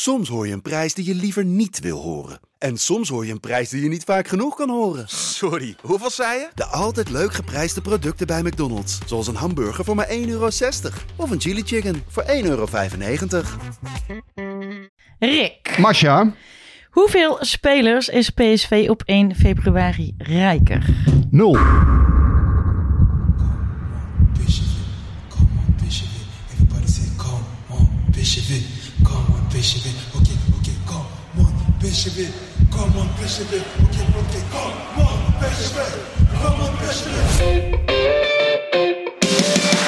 Soms hoor je een prijs die je liever niet wil horen. En soms hoor je een prijs die je niet vaak genoeg kan horen. Sorry, hoeveel zei je? De altijd leuk geprijsde producten bij McDonald's. Zoals een hamburger voor maar 1,60 euro. Of een chili chicken voor 1,95 euro. Rick, Masha, hoeveel spelers is PSV op 1 februari rijker? nul. Everybody say, come on, PSV, come on, PSV, okay, okay, come on, PSV, come on, PSV, okay, okay, come on, PSV, come on, PSV.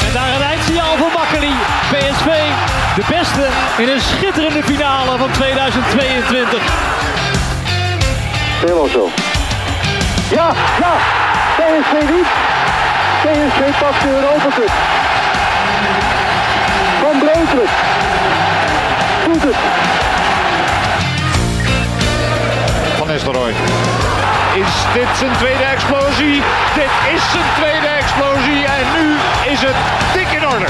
En daar een eindsignaal voor Makkeli. PSV, de beste in een schitterende finale van 2022. Helemaal zo. Ja, ja. PSV niet. PSV pakt de Europa Cup. Van Breukelen. Doet het. Van Nistelrooy. Is dit zijn tweede explosie? Dit is zijn tweede explosie en nu is het dik in orde.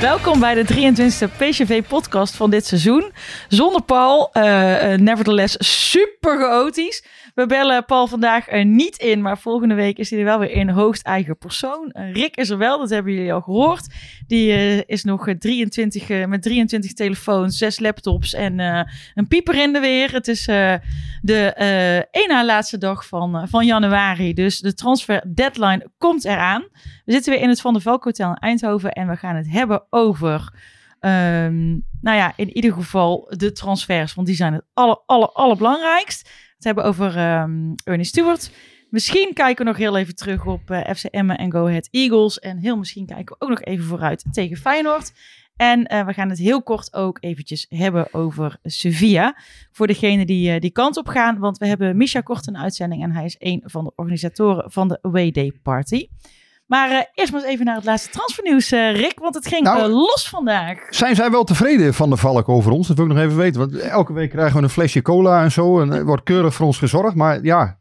Welkom bij de 23e PSV-podcast van dit seizoen. Zonder Paul, eh, eh, nevertheless super chaotisch. We bellen Paul vandaag er niet in, maar volgende week is hij er wel weer in hoogst eigen persoon. Eh, Rick is er wel, dat hebben jullie al gehoord. Die eh, is nog eh, 23, eh, met 23 telefoons, 6 laptops en een pieper in de weer. Het is de één na laatste dag van, van januari, dus de transfer deadline komt eraan. We zitten weer in het Van der Valk Hotel in Eindhoven en we gaan het hebben over, ehm, nou ja, in ieder geval de transfers, want die zijn het aller, aller, allerbelangrijkst. Het hebben over ehm Ernie Stewart. Misschien kijken we nog heel even terug op eh FC Emmen en Go Ahead Eagles. En heel misschien kijken we ook nog even vooruit tegen Feyenoord. En eh, we gaan het heel kort ook eventjes hebben over Sevilla. Voor degenen die eh, die kant op gaan. Want we hebben Misha Kort een uitzending. En hij is een van de organisatoren van de Away Day Party. Maar eh, eerst maar eens even naar het laatste transfernieuws, eh, Rick. Want het ging Nou, eh, los vandaag. Zijn zij wel tevreden van de Valk over ons? Dat wil ik nog even weten. Want elke week krijgen we een flesje cola en zo. En er wordt keurig voor ons gezorgd. Maar ja,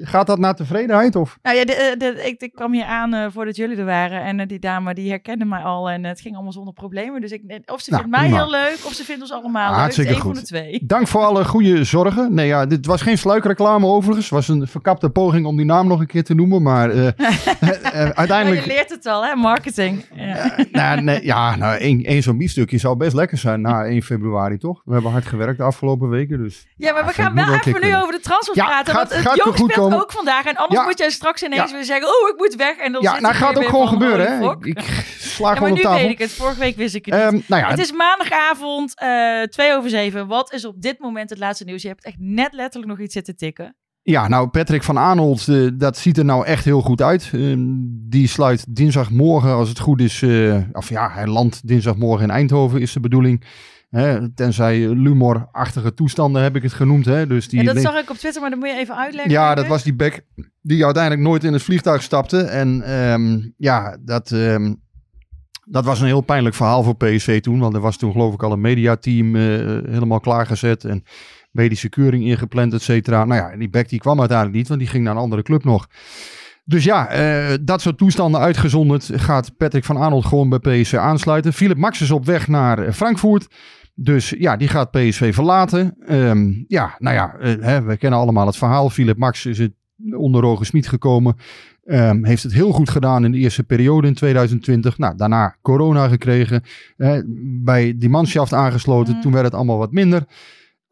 gaat dat naar tevredenheid? Of? Nou ja, de, de- ik, ik kwam hier aan voordat jullie er waren. En die dame die herkende mij al. En het ging allemaal zonder problemen. Dus ik, of ze Nou, vindt mij prima. heel leuk, of ze vindt ons allemaal leuk. Is één goed. van de twee. Dank voor alle goede zorgen. Nee, ja, dit was geen sluikreclame overigens. Het was een verkapte poging om die naam nog een keer te noemen. Maar eh, eh, eh, Maar uiteindelijk... je leert het al, hè? Marketing. Ja. nou, nee, ja, nou, één, één zo'n biefstukje zou best lekker zijn na 1 februari, toch? We hebben hard gewerkt de afgelopen weken, dus... Ja, maar we gaan wel even nu over de transfer Ja, praten. gaat- want het jong goed speelt komen. ook vandaag. En anders Ja. moet jij straks ineens weer zeggen... Oh, ik moet weg. En dan Ja, zit nou gaat ook gewoon gebeuren, hè? Ik, sla gewoon maar op nu tafel. weet ik het. Vorige week wist ik het niet. Ehm, nou ja, Het is maandagavond, eh twee over zeven. Wat is op dit moment het laatste nieuws? Je hebt echt net letterlijk nog iets zitten tikken. Ja, nou, Patrick van Aanholt, eh, dat ziet er nou echt heel goed uit. Ehm, die sluit dinsdagmorgen, als het goed is, eh, of ja, hij landt dinsdagmorgen in Eindhoven, is de bedoeling. Hè, tenzij Lumor-achtige toestanden heb ik het genoemd. Hè, dus die Ja, dat link- zag ik op Twitter, maar dat moet je even uitleggen. ja, dat was die bek die uiteindelijk nooit in het vliegtuig stapte. En ehm, ja, dat, ehm, dat was een heel pijnlijk verhaal voor PSV toen. Want er was toen geloof ik al een mediateam eh, helemaal klaargezet. En medische keuring ingepland, et cetera. Nou ja, en die bek die kwam uiteindelijk niet, want die ging naar een andere club nog. Dus ja, eh, dat soort toestanden uitgezonderd gaat Patrick van Arnold gewoon bij PSV aansluiten. Philip Max is op weg naar eh, Frankfurt. Dus ja, die gaat PSV verlaten. Ehm, ja, nou ja, eh, hè, we kennen allemaal het verhaal. Philip Max is het onder Roger Smit gekomen. Ehm, heeft het heel goed gedaan in de eerste periode in 2020. Nou, daarna corona gekregen. bij die manschaft aangesloten. Mhm. Toen werd het allemaal wat minder.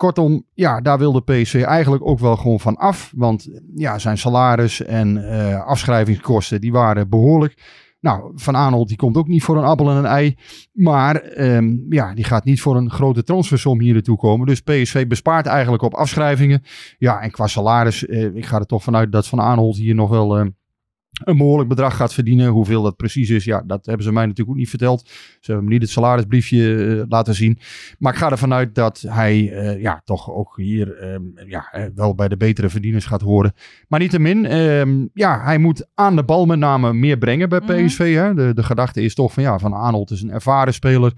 Kortom, ja, daar wilde PSV eigenlijk ook wel gewoon van af. Want ja, zijn salaris en eh, afschrijvingskosten, die waren behoorlijk. Nou, Van Aanholt die komt ook niet voor een appel en een ei. Maar ehm, ja, die gaat niet voor een grote transfersom hier naartoe komen. Dus PSV bespaart eigenlijk op afschrijvingen. Ja, en qua salaris, eh, ik ga er toch vanuit dat Van Aanholt hier nog wel eh, een behoorlijk bedrag gaat verdienen. Hoeveel dat precies is, ja, dat hebben ze mij natuurlijk ook niet verteld. Ze hebben me niet het salarisbriefje eh, laten zien. Maar ik ga ervan uit dat hij eh, ja, toch ook hier ehm, ja, eh, wel bij de betere verdieners gaat horen. Maar niettemin, ehm ja, hij moet aan de bal met name meer brengen bij Mhm. PSV. Hè. De, de gedachte is toch van ja, Van Aanholt is een ervaren speler.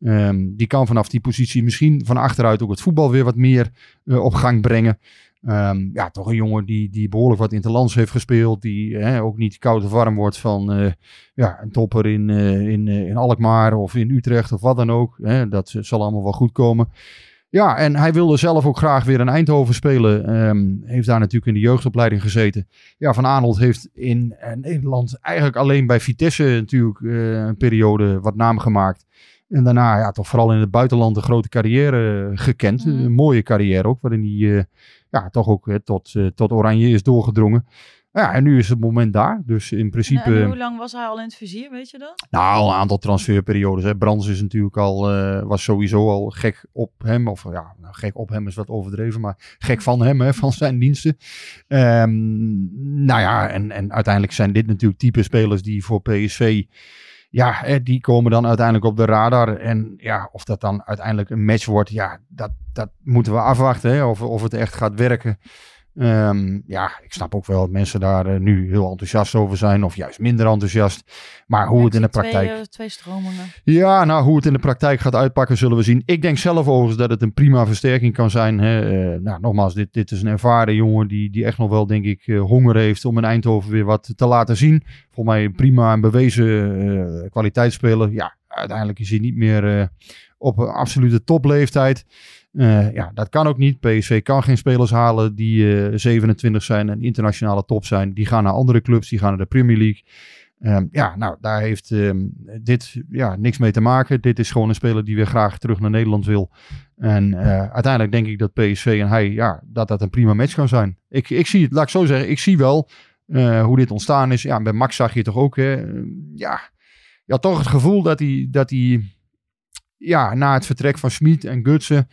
Ehm, die kan vanaf die positie misschien van achteruit ook het voetbal weer wat meer op gang brengen. Ehm, ja, toch een jongen die, die behoorlijk wat interlands heeft gespeeld. Die hè, ook niet koud of warm wordt van eh, ja, een topper in, eh, in, eh, in Alkmaar of in Utrecht of wat dan ook. Hè, dat zal allemaal wel goed komen. Ja, en hij wilde zelf ook graag weer in Eindhoven spelen. Ehm, heeft daar natuurlijk in de jeugdopleiding gezeten. Ja, Van Aanholt heeft in Nederland eigenlijk alleen bij Vitesse natuurlijk een periode wat naam gemaakt. En daarna ja, toch vooral in het buitenland een grote carrière gekend. Mhm. Een mooie carrière ook, waarin hij ja, toch ook eh, tot, eh, tot Oranje is doorgedrongen. Ja, en nu is het moment daar. Dus in principe... en hoe lang was hij al in het vizier, weet je dat? Nou, al een aantal transferperiodes. Hè. Brands is natuurlijk al, eh, was sowieso al gek op hem. Of ja, nou, gek op hem is wat overdreven, maar gek van hem, hè, van zijn diensten. Ehm, nou ja, en, en uiteindelijk zijn dit natuurlijk type spelers die voor PSV. Ja, die komen dan uiteindelijk op de radar. En ja, of dat dan uiteindelijk een match wordt, ja, dat, dat moeten we afwachten. Hè, of, of het echt gaat werken. Ehm, ja, ik snap ook wel dat mensen daar eh, nu heel enthousiast over zijn. Of juist minder enthousiast. Maar hoe Ja, het in de praktijk... Twee, eh, twee stromingen. Ja, nou, hoe het in de praktijk gaat uitpakken, zullen we zien. Ik denk zelf overigens dat het een prima versterking kan zijn. Hè. Eh, nou, nogmaals, dit, dit is een ervaren jongen die, die echt nog wel, denk ik, honger heeft om in Eindhoven weer wat te laten zien. Volgens mij een prima en bewezen kwaliteitsspeler. Ja, uiteindelijk is hij niet meer op een absolute topleeftijd. Eh, ja, dat kan ook niet. PSV kan geen spelers halen die eh 27 zijn en internationale top zijn. Die gaan naar andere clubs, die gaan naar de Premier League. Ehm, ja, nou, daar heeft ehm, dit ja, niks mee te maken. Dit is gewoon een speler die weer graag terug naar Nederland wil. En eh, uiteindelijk denk ik dat PSV en hij, ja, dat dat een prima match kan zijn. Ik, ik zie het, laat ik zo zeggen, ik zie wel eh, hoe dit ontstaan is. Ja, bij Max zag je toch ook, hè, eh, ja, je had toch het gevoel dat hij, dat hij ja, na het vertrek van Smit en Gutsen,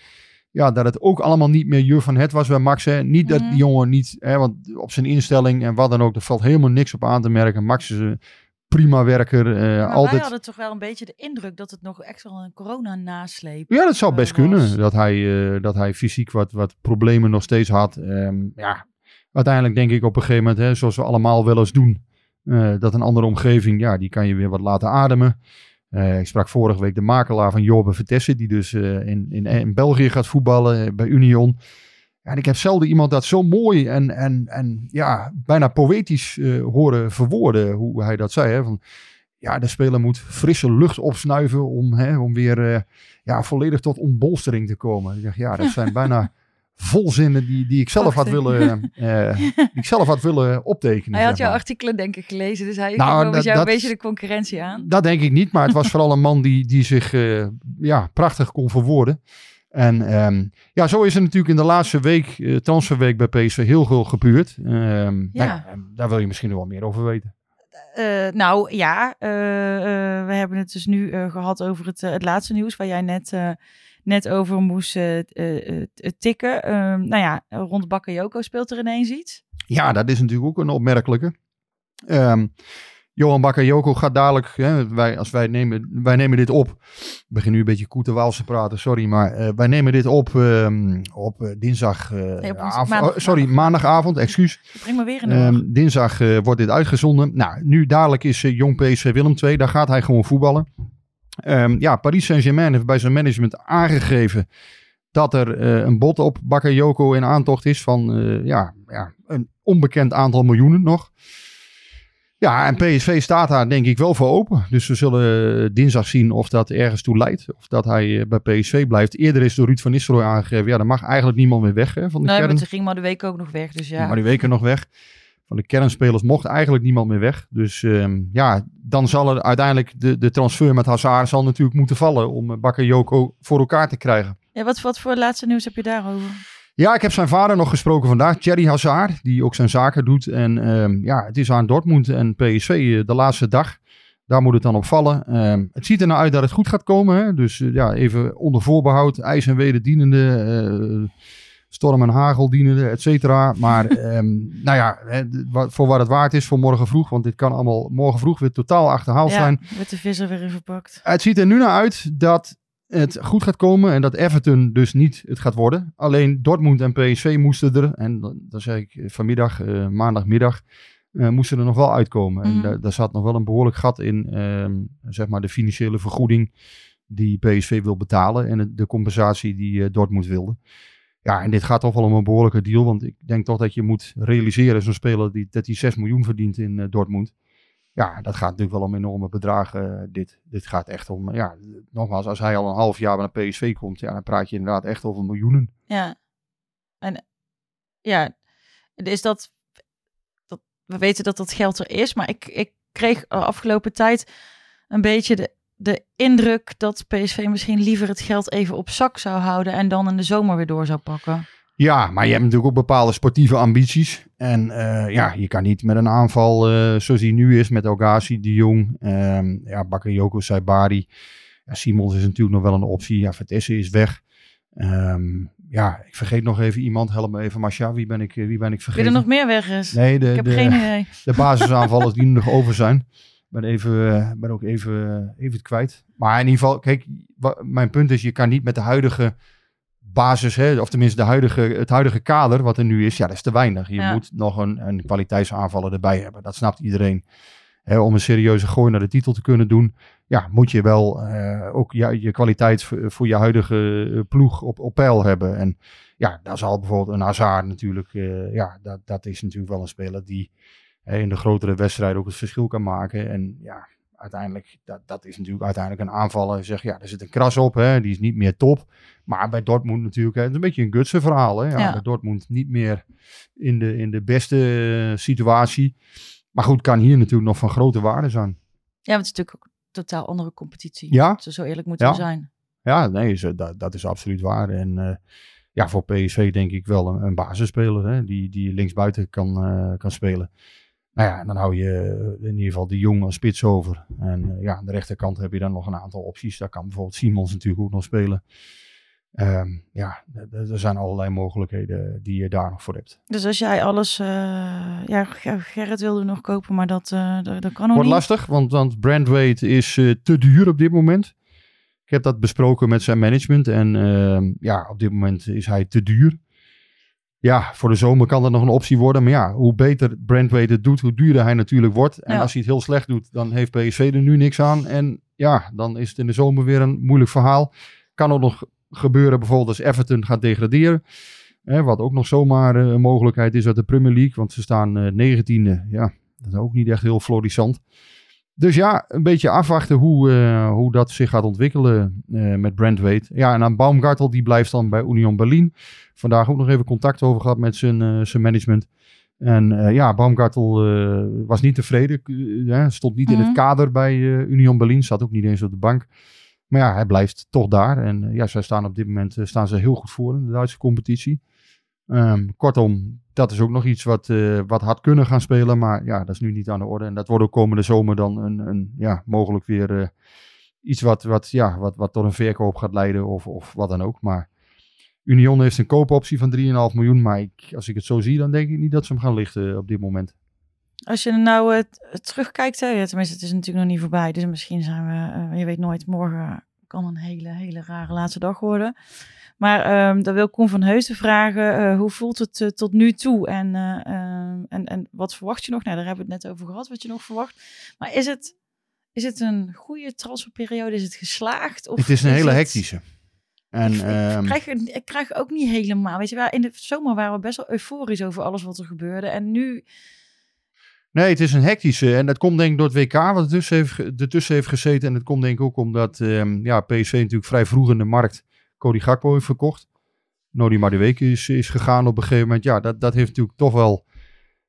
ja, dat het ook allemaal niet meer juf van het was bij Max. Hè. Niet dat Mhm. die jongen niet, hè, want op zijn instelling en wat dan ook, er valt helemaal niks op aan te merken. Max is een prima werker. eh, Maar wij altijd... hadden toch wel een beetje de indruk dat het nog echt wel een corona-nasleep Ja, dat zou eh, best kunnen. Dat hij, eh, dat hij fysiek wat, wat problemen nog steeds had. Ehm, ja, uiteindelijk denk ik op een gegeven moment, hè, zoals we allemaal wel eens doen, dat een andere omgeving, ja, die kan je weer wat laten ademen. Eh, ik sprak vorige week de makelaar van Jorbe Vertessen, die dus eh, in, in, in België gaat voetballen eh, bij Union. En ik heb zelden iemand dat zo mooi en, en, en ja, bijna poëtisch horen verwoorden, hoe hij dat zei. Hè? Van, ja, de speler moet frisse lucht opsnuiven om, hè, om weer ja, volledig tot ontbolstering te komen. Ik dacht, ja, dat zijn bijna volzinnen die, die, ik zelf had willen, die ik zelf had willen optekenen. Hij had jouw maar. artikelen denk ik gelezen, dus hij Nou, nou, dat- jou dat- een beetje de concurrentie aan. Dat denk ik niet, maar het was vooral een man die, die zich eh, ja, prachtig kon verwoorden. En ehm, ja, zo is er natuurlijk in de laatste week, transferweek bij PSV, heel veel gebeurd. Ehm, nou ja, en daar wil je misschien nog wel meer over weten. Nou ja, we hebben het dus nu eh, gehad over het, het laatste nieuws waar jij net, net over moest eh, tikken. Ehm, nou ja, rond Bakayoko speelt er ineens iets. Ja, dat is natuurlijk ook een opmerkelijke. Ehm, Johan Bakayoko gaat dadelijk, hè, wij, als wij, nemen, wij nemen dit op. Ik begin nu een beetje Koeterwaals te praten, sorry. Maar wij nemen dit op ehm, op dinsdag. Nee, op ons- avond- maandag- oh, sorry, maandag. maandagavond, excuus. Breng maar weer in de war. dinsdag wordt dit uitgezonden. Nou, nu dadelijk is Jong PSV Willem II. Daar gaat hij gewoon voetballen. Ehm, ja, Paris Saint-Germain heeft bij zijn management aangegeven dat er eh, een bod op Bakayoko in aantocht is van eh, ja, ja, een onbekend aantal miljoenen nog. Ja, en PSV staat daar denk ik wel voor open. Dus we zullen eh, dinsdag zien of dat ergens toe leidt. Of dat hij bij PSV blijft. Eerder is door Ruud van Nistelrooy aangegeven. Ja, er mag eigenlijk niemand meer weg hè, van de Nee, kern. maar toen ging maar de week ook nog weg, dus ja. Maar die weken nog weg. Van de kernspelers mocht eigenlijk niemand meer weg. Dus ehm, ja, dan zal er uiteindelijk de, de transfer met Hazard zal natuurlijk moeten vallen om eh, Bakayoko voor elkaar te krijgen. Ja, wat, wat voor laatste nieuws heb je daarover? Ja, ik heb zijn vader nog gesproken vandaag, Thierry Hazard, die ook zijn zaken doet. En ehm, ja, het is aan Dortmund en PSV eh, de laatste dag. Daar moet het dan op vallen. Ehm, het ziet er nou uit dat het goed gaat komen. Hè? Dus eh, ja, even onder voorbehoud, ijs en weder dienende, eh, storm en hagel dienende, et cetera. Maar ehm, nou ja, voor wat het waard is voor morgen vroeg, want dit kan allemaal morgen vroeg weer totaal achterhaald Ja, zijn. met de vis er weer in verpakt. Het ziet er nu naar uit dat het goed gaat komen en dat Everton dus niet het gaat worden. Alleen Dortmund en PSV moesten er, en dan, zeg ik vanmiddag, eh, maandagmiddag, eh, moesten er nog wel uitkomen. En Mhm. daar, daar zat nog wel een behoorlijk gat in, ehm, zeg maar de financiële vergoeding die PSV wil betalen en de compensatie die eh, Dortmund wilde. Ja, en dit gaat toch wel om een behoorlijke deal. Want ik denk toch dat je moet realiseren, zo'n speler die, dat hij 6 miljoen verdient in eh, Dortmund. Ja, dat gaat natuurlijk wel om enorme bedragen. eh, dit, dit gaat echt om, ja, nogmaals, als hij al een half jaar naar PSV komt, ja, dan praat je inderdaad echt over miljoenen. Ja. En ja, is dat, dat. We weten dat dat geld er is, maar ik, ik kreeg de afgelopen tijd een beetje de, de indruk dat PSV misschien liever het geld even op zak zou houden en dan in de zomer weer door zou pakken. Ja, maar je hebt natuurlijk ook bepaalde sportieve ambities. En eh, ja, je kan niet met een aanval eh, zoals die nu is met Elgazi, De Jong, ehm ja, Bakayoko, Saibari. Ja, Simons is natuurlijk nog wel een optie. Ja, Vitesse is weg. Ehm, ja, ik vergeet nog even iemand. Help me even, Masha. Wie ben ik, eh, wie ben ik Wie vergeten? er nog meer weg is. Nee, de, ik heb de, geen idee. de basisaanvallers die er nog over zijn. Ben, even, eh, ben ook even, eh, even het kwijt. Maar in ieder geval, kijk, mijn punt is, je kan niet met de huidige basis, hè, of tenminste de huidige, het huidige kader wat er nu is, ja, dat is te weinig. Je Ja. moet nog een, een kwaliteitsaanvaller erbij hebben. Dat snapt iedereen. Hè, om een serieuze gooi naar de titel te kunnen doen, ja, moet je wel eh, ook ja, je kwaliteit voor, voor je huidige ploeg op, op peil hebben. En ja, daar zal bijvoorbeeld een Hazard natuurlijk, ja, dat, dat is natuurlijk wel een speler die in de grotere wedstrijden ook het verschil kan maken. En ja, uiteindelijk, dat, dat is natuurlijk uiteindelijk een aanvaller. Zeg, ja, er zit een kras op, hè, die is niet meer top. Maar bij Dortmund natuurlijk, hè, het is een beetje een Gutsen verhaal. Hè. Ja, Ja. Bij Dortmund niet meer in de, in de beste eh, situatie. Maar goed, kan hier natuurlijk nog van grote waarde zijn. Ja, want het is natuurlijk ook een totaal andere competitie. Ja. Zo, zo eerlijk moeten Ja. we zijn. Ja, nee, is, dat, dat is absoluut waar. En eh, ja, voor PSV denk ik wel een, een basisspeler hè, die, die linksbuiten kan, eh, kan spelen. Nou ja, dan hou je eh, in ieder geval de Jong als spits over. En eh, ja, aan de rechterkant heb je dan nog een aantal opties. Daar kan bijvoorbeeld Simons natuurlijk ook nog spelen. Ehm, ja, er zijn allerlei mogelijkheden die je daar nog voor hebt. Dus als jij alles... eh, ja, Ger- Gerrit wilde nog kopen, maar dat, eh, dat, dat kan nog Wordt niet. lastig, want, want Brandweight is te duur op dit moment. Ik heb dat besproken met zijn management en ehm, ja, op dit moment is hij te duur. Ja, voor de zomer kan dat nog een optie worden. Maar ja, hoe beter Brandweight het doet, hoe duurder hij natuurlijk wordt. En Ja. als hij het heel slecht doet, dan heeft PSV er nu niks aan. En ja, dan is het in de zomer weer een moeilijk verhaal. Kan ook nog gebeuren bijvoorbeeld als Everton gaat degraderen. Hè, wat ook nog zomaar eh, een mogelijkheid is uit de Premier League. Want ze staan eh, negentiende. Ja, dat is ook niet echt heel florissant. Dus ja, een beetje afwachten hoe, eh, hoe dat zich gaat ontwikkelen eh, met Brandweight. Ja, en aan Baumgartel, die blijft dan bij Union Berlin. Vandaag ook nog even contact over gehad met zijn, eh, zijn management. En ja, Baumgartel was niet tevreden. stond niet in Mhm. het kader bij Union Berlin. Zat ook niet eens op de bank. Maar ja, hij blijft toch daar. En ja, zij staan op dit moment staan ze heel goed voor in de Duitse competitie. Ehm, kortom, dat is ook nog iets wat, eh, wat had kunnen gaan spelen. Maar ja, dat is nu niet aan de orde. En dat wordt ook komende zomer dan een, een ja, mogelijk weer eh, iets wat, wat, ja, wat, wat tot een verkoop gaat leiden of, of wat dan ook. Maar Union heeft een koopoptie van 3,5 miljoen. Maar als ik het zo zie, dan denk ik niet dat ze hem gaan lichten op dit moment. Als je nou eh, t- terugkijkt, hè, tenminste, het is natuurlijk nog niet voorbij. Dus misschien zijn we, eh, je weet nooit, morgen kan een hele, hele rare laatste dag worden. Maar ehm dan wil Koen van Heusden vragen, eh, hoe voelt het eh, tot nu toe? En, eh, ehm, en, en wat verwacht je nog? Nou, daar hebben we het net over gehad, wat je nog verwacht. Maar is het, is het een goede transferperiode? Is het geslaagd? Of het is een hele het- hectische. En, ik, ik, ehm, krijg, ik krijg ook niet helemaal. Weet je in de zomer waren we best wel euforisch over alles wat er gebeurde. En nu Nee, het is een hectische. En dat komt denk ik door het WK wat ertussen heeft, ertussen heeft gezeten. En het komt denk ik ook omdat ehm, ja, PSV natuurlijk vrij vroeg in de markt Cody Gakpo heeft verkocht. Nodi Madueke is, is gegaan op een gegeven moment. Ja, dat, dat heeft natuurlijk toch wel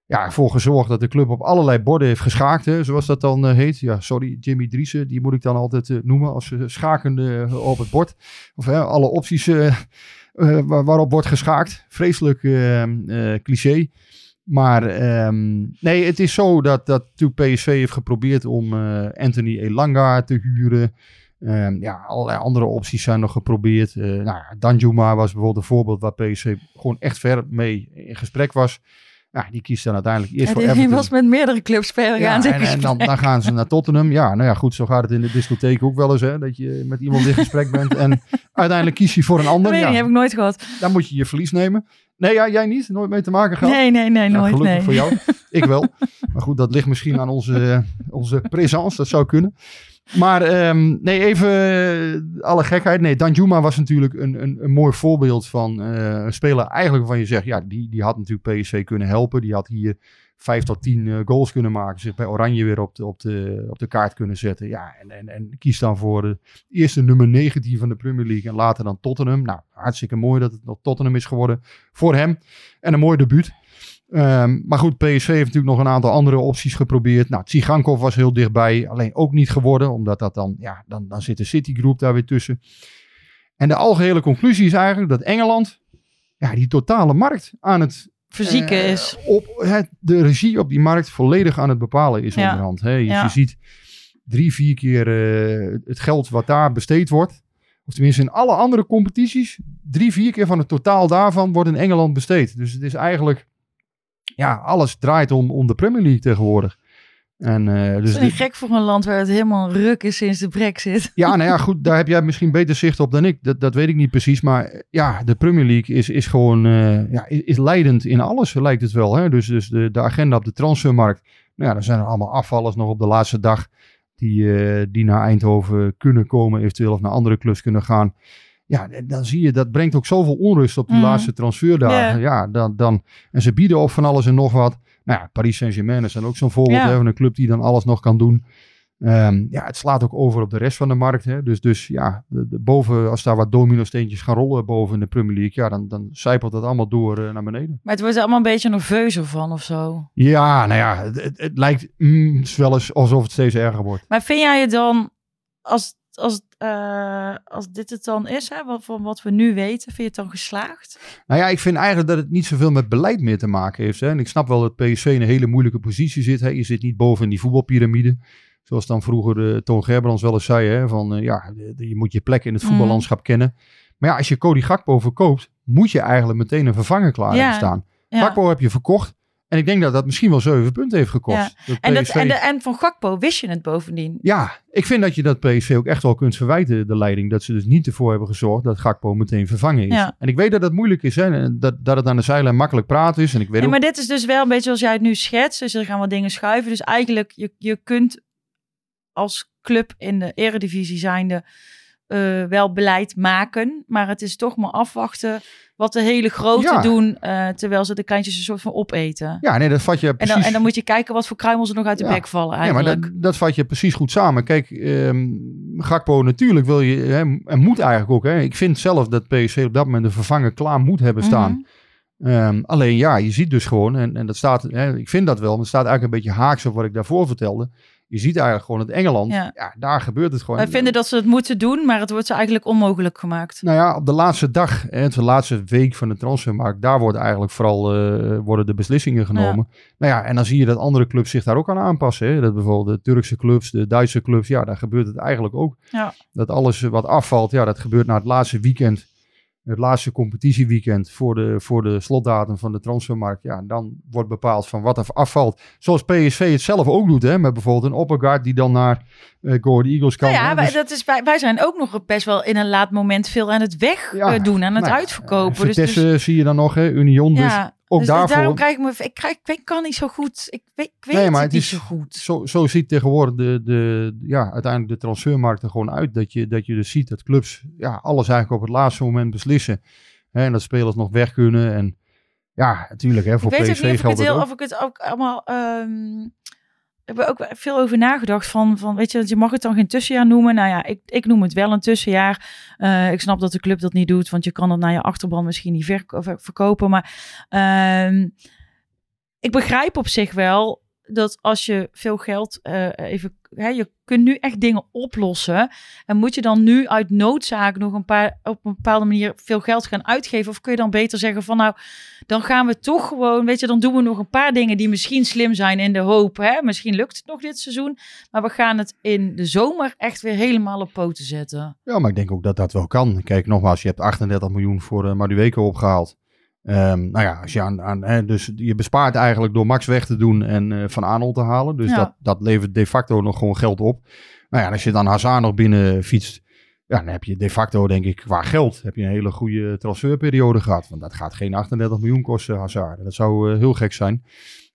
ja, ervoor gezorgd dat de club op allerlei borden heeft geschaakt. Zoals dat dan eh, heet. Ja, sorry, Jimmy Driessen, die moet ik dan altijd eh, noemen als eh, schakende op het bord. Of alle opties waar- waarop wordt geschaakt. Vreselijk cliché. Maar ehm, nee, het is zo dat, dat PSV heeft geprobeerd om Anthony Elanga te huren. Ehm, ja, allerlei andere opties zijn nog geprobeerd. Eh nou, ja, Danjuma was bijvoorbeeld een voorbeeld waar PSV gewoon echt ver mee in gesprek was. Ja, die kiest dan uiteindelijk eerst Ja, voor die Everton. was met meerdere clubs Ja, ze in en, en dan, dan gaan ze naar Tottenham. Ja, nou ja, goed, zo gaat het in de discotheek ook wel eens. Hè, dat je met iemand in gesprek bent en uiteindelijk kies je voor een ander. Ja, heb ik nooit gehad. dan moet je je verlies nemen. Nee, ja, jij niet? Nooit mee te maken gehad? Nee, nee, nee, nooit. gelukkig nee. voor jou. Ik wel. Maar goed, dat ligt misschien aan onze, onze présence. Dat zou kunnen. Maar ehm, nee, even eh, alle gekheid. Nee, Danjuma was natuurlijk een, een, een mooi voorbeeld van eh, een speler eigenlijk waarvan je zegt, ja, die, die had natuurlijk PSV kunnen helpen. Die had hier vijf tot tien eh, goals kunnen maken. Zich bij Oranje weer op de, op de, op de kaart kunnen zetten. Ja, en, en, en kies dan voor de eerste nummer 19 van de Premier League. En later dan Tottenham. Nou, hartstikke mooi dat het nog Tottenham is geworden voor hem. En een mooi debuut. Ehm, maar goed, PSV heeft natuurlijk nog een aantal andere opties geprobeerd. Nou, Tsigankov was heel dichtbij. Alleen ook niet geworden. Omdat dat dan, ja, dan, dan zit de Citigroup daar weer tussen. En de algehele conclusie is eigenlijk dat Engeland ja, die totale markt aan het Fysiek eh, is. op het, de regie op die markt volledig aan het bepalen is Ja. onderhand. Hè. Ja. je ziet drie, vier keer eh, het geld wat daar besteed wordt. Of tenminste in alle andere competities. Drie, vier keer van het totaal daarvan wordt in Engeland besteed. Dus het is eigenlijk... Ja, alles draait om, om de Premier League tegenwoordig. En, eh, Dat dus is niet gek voor een land waar het helemaal ruk is sinds de brexit. ja, nou ja, goed, daar heb jij misschien beter zicht op dan ik. Dat, dat weet ik niet precies. Maar ja, de Premier League is, is gewoon eh, ja, is, is leidend in alles, lijkt het wel. Hè? Dus, dus de, de agenda op de transfermarkt. Nou ja, dan zijn er allemaal afvallers nog op de laatste dag. Die, eh, die naar Eindhoven kunnen komen, eventueel of naar andere clubs kunnen gaan. Ja, dan zie je, dat brengt ook zoveel onrust op die Mhm. laatste transferdagen. Ja. Ja, dan, dan, en ze bieden op van alles en nog wat. Nou ja, Paris Saint-Germain is dan ook zo'n voorbeeld hè, van een club die dan alles nog kan doen. Ehm, ja, het slaat ook over op de rest van de markt. Hè. Dus, dus ja, de, de- boven, als daar wat domino-steentjes gaan rollen boven in de Premier League, ja, dan, dan zijpelt dat allemaal door eh, naar beneden. Maar het wordt er allemaal een beetje nerveuzer van of zo. Ja, nou ja, het, het, het lijkt mm, wel eens alsof het steeds erger wordt. Maar vind jij het dan, als, als, eh, als dit het dan is, hè, wat, van wat we nu weten, vind je het dan geslaagd? Nou ja, ik vind eigenlijk dat het niet zoveel met beleid meer te maken heeft. Hè. En ik snap wel dat PSV in een hele moeilijke positie zit. Hè. Je zit niet boven in die voetbalpyramide. Zoals dan vroeger eh, Toon Gerbrands wel eens zei. Hè, van eh, ja, je moet je plek in het Mhm. voetballandschap kennen. Maar ja, als je Cody Gakpo verkoopt, moet je eigenlijk meteen een vervanger klaar Ja, hebben staan. Ja. Gakpo heb je verkocht. En ik denk dat dat misschien wel zeven punten heeft gekost. Ja. Dat En, dat, PSV en, de, en van Gakpo wist je het bovendien. Ja, ik vind dat je dat PSV ook echt wel kunt verwijten, de leiding. Dat ze dus niet ervoor hebben gezorgd dat Gakpo meteen vervangen is. Ja. En ik weet dat dat moeilijk is, hè. en Dat, dat het aan de zijlijn makkelijk praten is. En ik weet Nee, ook... maar dit is dus wel een beetje zoals jij het nu schetst. Dus er gaan wat dingen schuiven. Dus eigenlijk, je, je kunt als club in de eredivisie zijnde eh, wel beleid maken. Maar het is toch maar afwachten wat de hele grote Ja. doen. eh, terwijl ze de kleintjes een soort van opeten. Ja, nee, dat vat je En precies... dan, en dan moet je kijken wat voor kruimels er nog uit de Ja. bek vallen ja, maar eigenlijk. dat, dat vat je precies goed samen. Kijk, Gakpo natuurlijk wil je... Hè, en moet eigenlijk ook. Hè. Ik vind zelf dat PSV op dat moment een vervanger klaar moet hebben staan. Mhm. Ehm, alleen ja, je ziet dus gewoon, en, en dat staat, hè, ik vind dat wel, maar het staat eigenlijk een beetje haaks op wat ik daarvoor vertelde. Je ziet eigenlijk gewoon het Engeland, Ja. ja. daar gebeurt het gewoon. Wij vinden dat ze het moeten doen, maar het wordt ze eigenlijk onmogelijk gemaakt. Nou ja, op de laatste dag, hè, de laatste week van de transfermarkt, daar worden eigenlijk vooral eh, worden de beslissingen genomen. Nou ja, en dan zie je dat andere clubs zich daar ook aan aanpassen. Hè. Dat bijvoorbeeld de Turkse clubs, de Duitse clubs, ja, daar gebeurt het eigenlijk ook. Ja. Dat alles wat afvalt, ja, dat gebeurt na het laatste weekend, het laatste competitieweekend voor de, voor de slotdatum van de transfermarkt. Ja, dan wordt bepaald van wat er afvalt. Zoals PSV het zelf ook doet, hè, met bijvoorbeeld een Oppergaard die dan naar Go Ahead Eagles kan. Nou ja, hè. wij, Dus- dat is, wij, wij zijn ook nog best wel in een laat moment veel aan het weg Ja, eh, doen, aan het nou uitverkopen. eh, dus, dus, zie je dan nog, hè, Union. Dus ja, ook dus daarvoor- daarom krijg ik me, ik, krijg, ik weet, kan niet zo goed, ik weet, ik weet Nee, maar het, het niet is- zo goed. zo, zo ziet tegenwoordig de, de, ja, uiteindelijk de transfermarkt er gewoon uit. Dat je, dat je dus ziet dat clubs ja, alles eigenlijk op het laatste moment beslissen. Hè, en dat spelers nog weg kunnen. En ja, natuurlijk, hè, voor ik weet ook PSV niet of ik, het heel, of ik het ook allemaal... ehm, ik heb er ook veel over nagedacht van, van, weet je, je mag het dan geen tussenjaar noemen. Nou ja, ik, ik noem het wel een tussenjaar. Eh, ik snap dat de club dat niet doet, want je kan het naar je achterban misschien niet verko- ver- verkopen. Maar ehm, ik begrijp op zich wel dat als je veel geld eh, even, hè, je kunt nu echt dingen oplossen. En moet je dan nu uit noodzaak nog een paar op een bepaalde manier veel geld gaan uitgeven? Of kun je dan beter zeggen van nou, dan gaan we toch gewoon, weet je, dan doen we nog een paar dingen die misschien slim zijn in de hoop. Hè? Misschien lukt het nog dit seizoen, maar we gaan het in de zomer echt weer helemaal op poten zetten. Ja, maar ik denk ook dat dat wel kan. Kijk, nogmaals, je hebt 38 miljoen voor uh, Madueke opgehaald. Um, nou ja, als je aan, aan hè, dus je bespaart eigenlijk door Max weg te doen en uh, Van Aanholt te halen. Dus Ja. dat, dat levert de facto nog gewoon geld op. Nou ja, als je dan Hazard nog binnen fietst, ja, dan heb je de facto, denk ik, qua geld, heb je een hele goede transferperiode gehad. Want dat gaat geen 38 miljoen kosten, Hazard. Dat zou uh, heel gek zijn.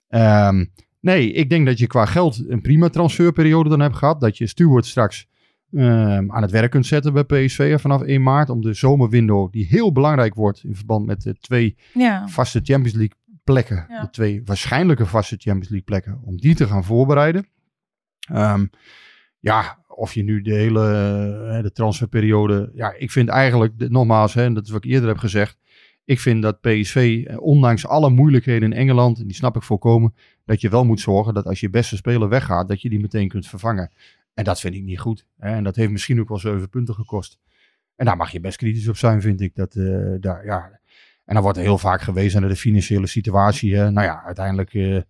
Um, Nee, ik denk dat je qua geld een prima transferperiode dan hebt gehad. Dat je Stuart straks ehm, aan het werk kunt zetten bij PSV vanaf 1 maart. Om de zomerwindow, die heel belangrijk wordt in verband met de twee Ja. vaste Champions League plekken. Ja. De twee waarschijnlijke vaste Champions League plekken. Om die te gaan voorbereiden. Ehm, ja, of je nu de hele eh, de transferperiode... Ja, ik vind eigenlijk, nogmaals, hè, en dat is wat ik eerder heb gezegd. Ik vind dat PSV, eh, ondanks alle moeilijkheden in Engeland, en die snap ik volkomen, dat je wel moet zorgen dat als je beste speler weggaat, dat je die meteen kunt vervangen. En dat vind ik niet goed. Hè? En dat heeft misschien ook wel zeven punten gekost. En daar mag je best kritisch op zijn, vind ik. Dat, eh, daar, ja. En dan wordt er heel vaak gewezen naar de financiële situatie. Hè? Nou ja, uiteindelijk, eh,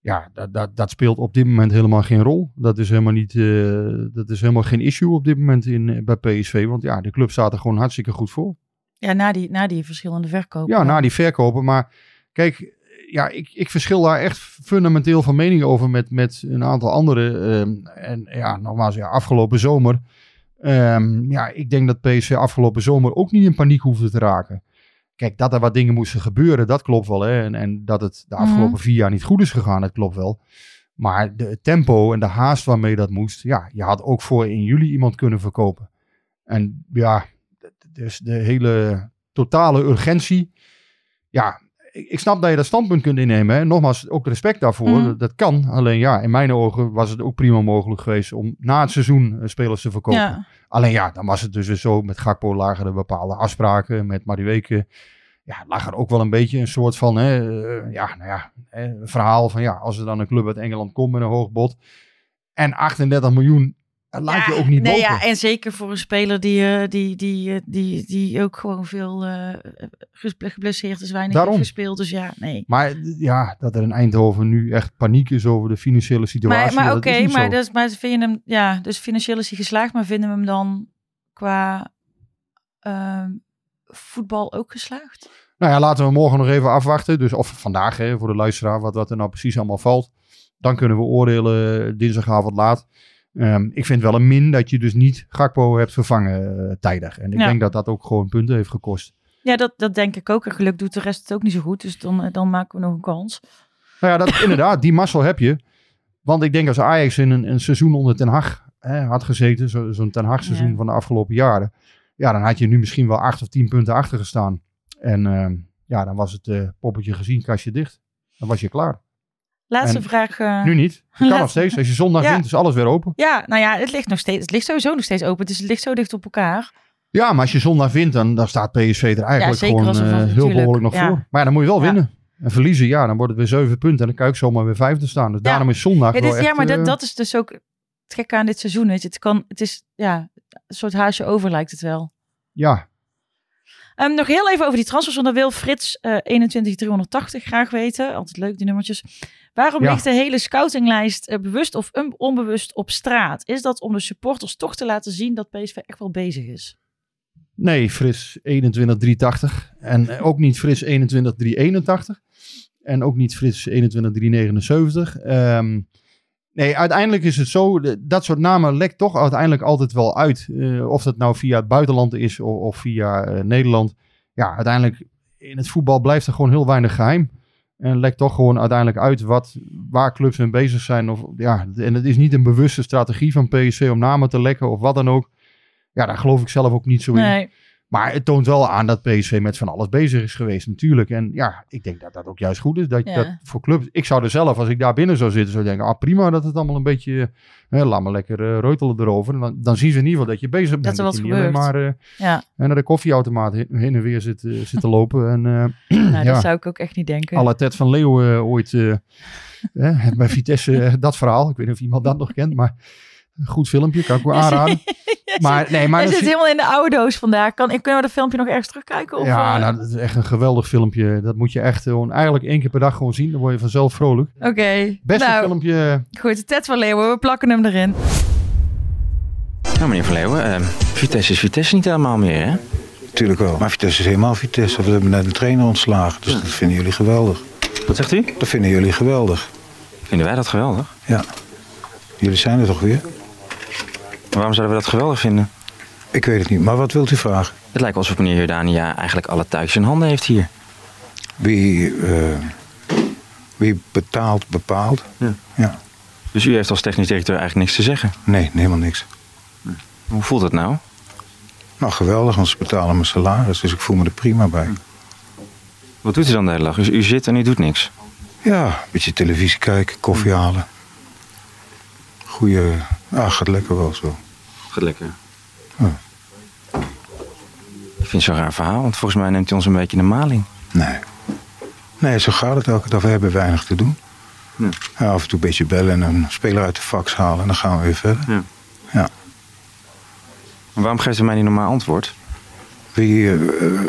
ja, dat, dat, dat speelt op dit moment helemaal geen rol. Dat is helemaal, niet, eh, dat is helemaal geen issue op dit moment in, bij PSV. Want ja, de club staat er gewoon hartstikke goed voor. Ja, na die, na die verschillende verkopen. Ja, na die verkopen. Maar kijk, ja, ik, ik verschil daar echt fundamenteel van mening over met, met een aantal anderen. Ehm, en ja, nogmaals, ja, afgelopen zomer. ehm, ja, ik denk dat PSV afgelopen zomer ook niet in paniek hoefde te raken. Kijk, dat er wat dingen moesten gebeuren, dat klopt wel. Hè? En, en dat het de afgelopen Mhm. vier jaar niet goed is gegaan, dat klopt wel. Maar de tempo en de haast waarmee dat moest, ja, je had ook voor in juli iemand kunnen verkopen. En ja, dus de hele totale urgentie. Ja, ik, ik snap dat je dat standpunt kunt innemen. Hè. Nogmaals, ook respect daarvoor. Mhm. Dat, dat kan. Alleen ja, in mijn ogen was het ook prima mogelijk geweest om na het seizoen eh, spelers te verkopen. Ja. Alleen ja, dan was het dus weer zo. Met Gakpo lagen er bepaalde afspraken. Met Madueke ja, lag er ook wel een beetje een soort van, hè, eh, ja, nou ja, hè, verhaal van ja, als er dan een club uit Engeland komt met een hoog bod. En 38 miljoen, dat laat je Ja, ook niet nee, lopen. ja, En zeker voor een speler die, eh, die, die, eh, die, die ook gewoon veel ges- geblesseerd is, weinig Daarom. heeft gespeeld. Dus ja, nee. Maar ja, dat er in Eindhoven nu echt paniek is over de financiële situatie. Maar, maar ja, oké, niet maar, dus, maar vind je hem, ja, dus financieel is hij geslaagd, maar vinden we hem dan qua ehm, voetbal ook geslaagd? Nou ja, laten we morgen nog even afwachten. Dus of vandaag hè, voor de luisteraar, wat, wat er nou precies allemaal valt. Dan kunnen we oordelen dinsdagavond laat. Ehm, ik vind wel een min dat je dus niet Gakpo hebt vervangen eh, tijdig. En ik Ja. denk dat dat ook gewoon punten heeft gekost. Ja, dat, dat denk ik ook. En geluk doet de rest het ook niet zo goed. Dus dan, eh, dan maken we nog een kans. Nou ja, dat, inderdaad, die mazzel heb je. Want ik denk als Ajax in een, een seizoen onder Ten Hag hè, had gezeten, zo- zo'n Ten Hag seizoen Ja. van de afgelopen jaren. Ja, dan had je nu misschien wel acht of tien punten achter gestaan. En ehm, ja, dan was het eh, poppetje gezien, kastje dicht. Dan was je klaar. Laatste En vraag. eh, Nu niet. Kan Laat- nog steeds. Als je zondag Ja. wint, is alles weer open. Ja, nou ja, het ligt nog steeds. Het ligt sowieso nog steeds open. Dus het ligt zo dicht op elkaar. Ja, maar als je zondag wint, dan, dan staat PSV er eigenlijk gewoon eh, heel behoorlijk nog ja. voor. Maar ja, dan moet je wel winnen. En verliezen, ja, dan wordt het weer zeven punten. En dan kan ook zomaar weer vijfde staan. Dus daarom is zondag Ja, ja maar dat, eh, dat is dus ook het gekke aan dit seizoen. Weet je. Het, kan, het is ja, een soort haasje over lijkt het wel. Ja, Ehm, nog heel even over die transfers, want dan wil Frits eh 21380 graag weten. Altijd leuk, die nummertjes. Waarom Ja. ligt de hele scoutinglijst eh, bewust of onbewust op straat? Is dat om de supporters toch te laten zien dat PSV echt wel bezig is? Nee, Fris 21380. En eh, ook niet Fris 21381. En ook niet Fris 21379. Ehm nee, uiteindelijk is het zo. dat soort namen lekt toch uiteindelijk altijd wel uit. Eh, of dat nou via het buitenland is of, of via eh, Nederland. Ja, uiteindelijk in het voetbal blijft er gewoon heel weinig geheim. En lekt toch gewoon uiteindelijk uit wat, waar clubs mee bezig zijn. Of, ja, en het is niet een bewuste strategie van PSV om namen te lekken of wat dan ook. Ja, daar geloof ik zelf ook niet zo in. Nee. Maar het toont wel aan dat PSV met van alles bezig is geweest natuurlijk. En ja, ik denk dat dat ook juist goed is. Dat, Ja. dat voor clubs... Ik zou er zelf, als ik daar binnen zou zitten, zou denken... Ah, prima dat het allemaal een beetje... eh, laat maar lekker eh, reutelen erover. Dan, dan zien ze in ieder geval dat je bezig bent. er wat je niet alleen gebeurt. maar eh, Ja, naar de koffieautomaat heen en weer zit, eh, zit te lopen. En eh nou, Ja. dat zou ik ook echt niet denken. la Ted van Leeuwen eh, ooit... eh, eh, bij Vitesse, eh, dat verhaal. Ik weet niet of iemand dat nog kent, maar... Een goed filmpje, kan ik wel aanraden. Maar nee, maar Hij zit zie- helemaal in de oude doos vandaag. Kan, kunnen we dat filmpje nog ergens terugkijken? Of, ja, eh? nou, dat is echt een geweldig filmpje. Dat moet je echt gewoon eigenlijk één keer per dag gewoon zien. Dan word je vanzelf vrolijk. Oké. Beste nou, filmpje. goed. Ted van Leeuwen, we plakken hem erin. Nou, meneer Van Leeuwen, eh, Vitesse is Vitesse niet helemaal meer, hè? Tuurlijk wel. Maar Vitesse is helemaal Vitesse. We hebben net een trainer ontslagen. Dus dat vinden jullie geweldig. Wat zegt u? Dat vinden jullie geweldig. Vinden wij dat geweldig? Ja. Jullie zijn er toch weer? Waarom zouden we dat geweldig vinden? Ik weet het niet. Maar wat wilt u vragen? Het lijkt alsof meneer Jordania eigenlijk alle thuis in handen heeft hier. Wie... eh, Wie betaalt, bepaalt. Ja. Ja. Dus u heeft als technisch directeur eigenlijk niks te zeggen. Nee, helemaal niks. Hoe voelt het nou? Nou, geweldig, want ze betalen mijn salaris, dus ik voel me er prima bij. Wat doet u dan de hele dag? Dus u zit en u doet niks. Ja, een beetje televisie kijken, koffie halen. Goeie, ja, gaat lekker wel zo. Gaat lekker. Ja. Ik vind het zo'n raar verhaal, want volgens mij neemt hij ons een beetje in de maling. Nee. Nee, zo gaat het elke dag. We hebben weinig te doen. Ja. Ja, af en toe een beetje bellen en een speler uit de fax halen en dan gaan we weer verder. Ja. Ja. Maar waarom geeft u mij niet normaal antwoord? Wie, eh,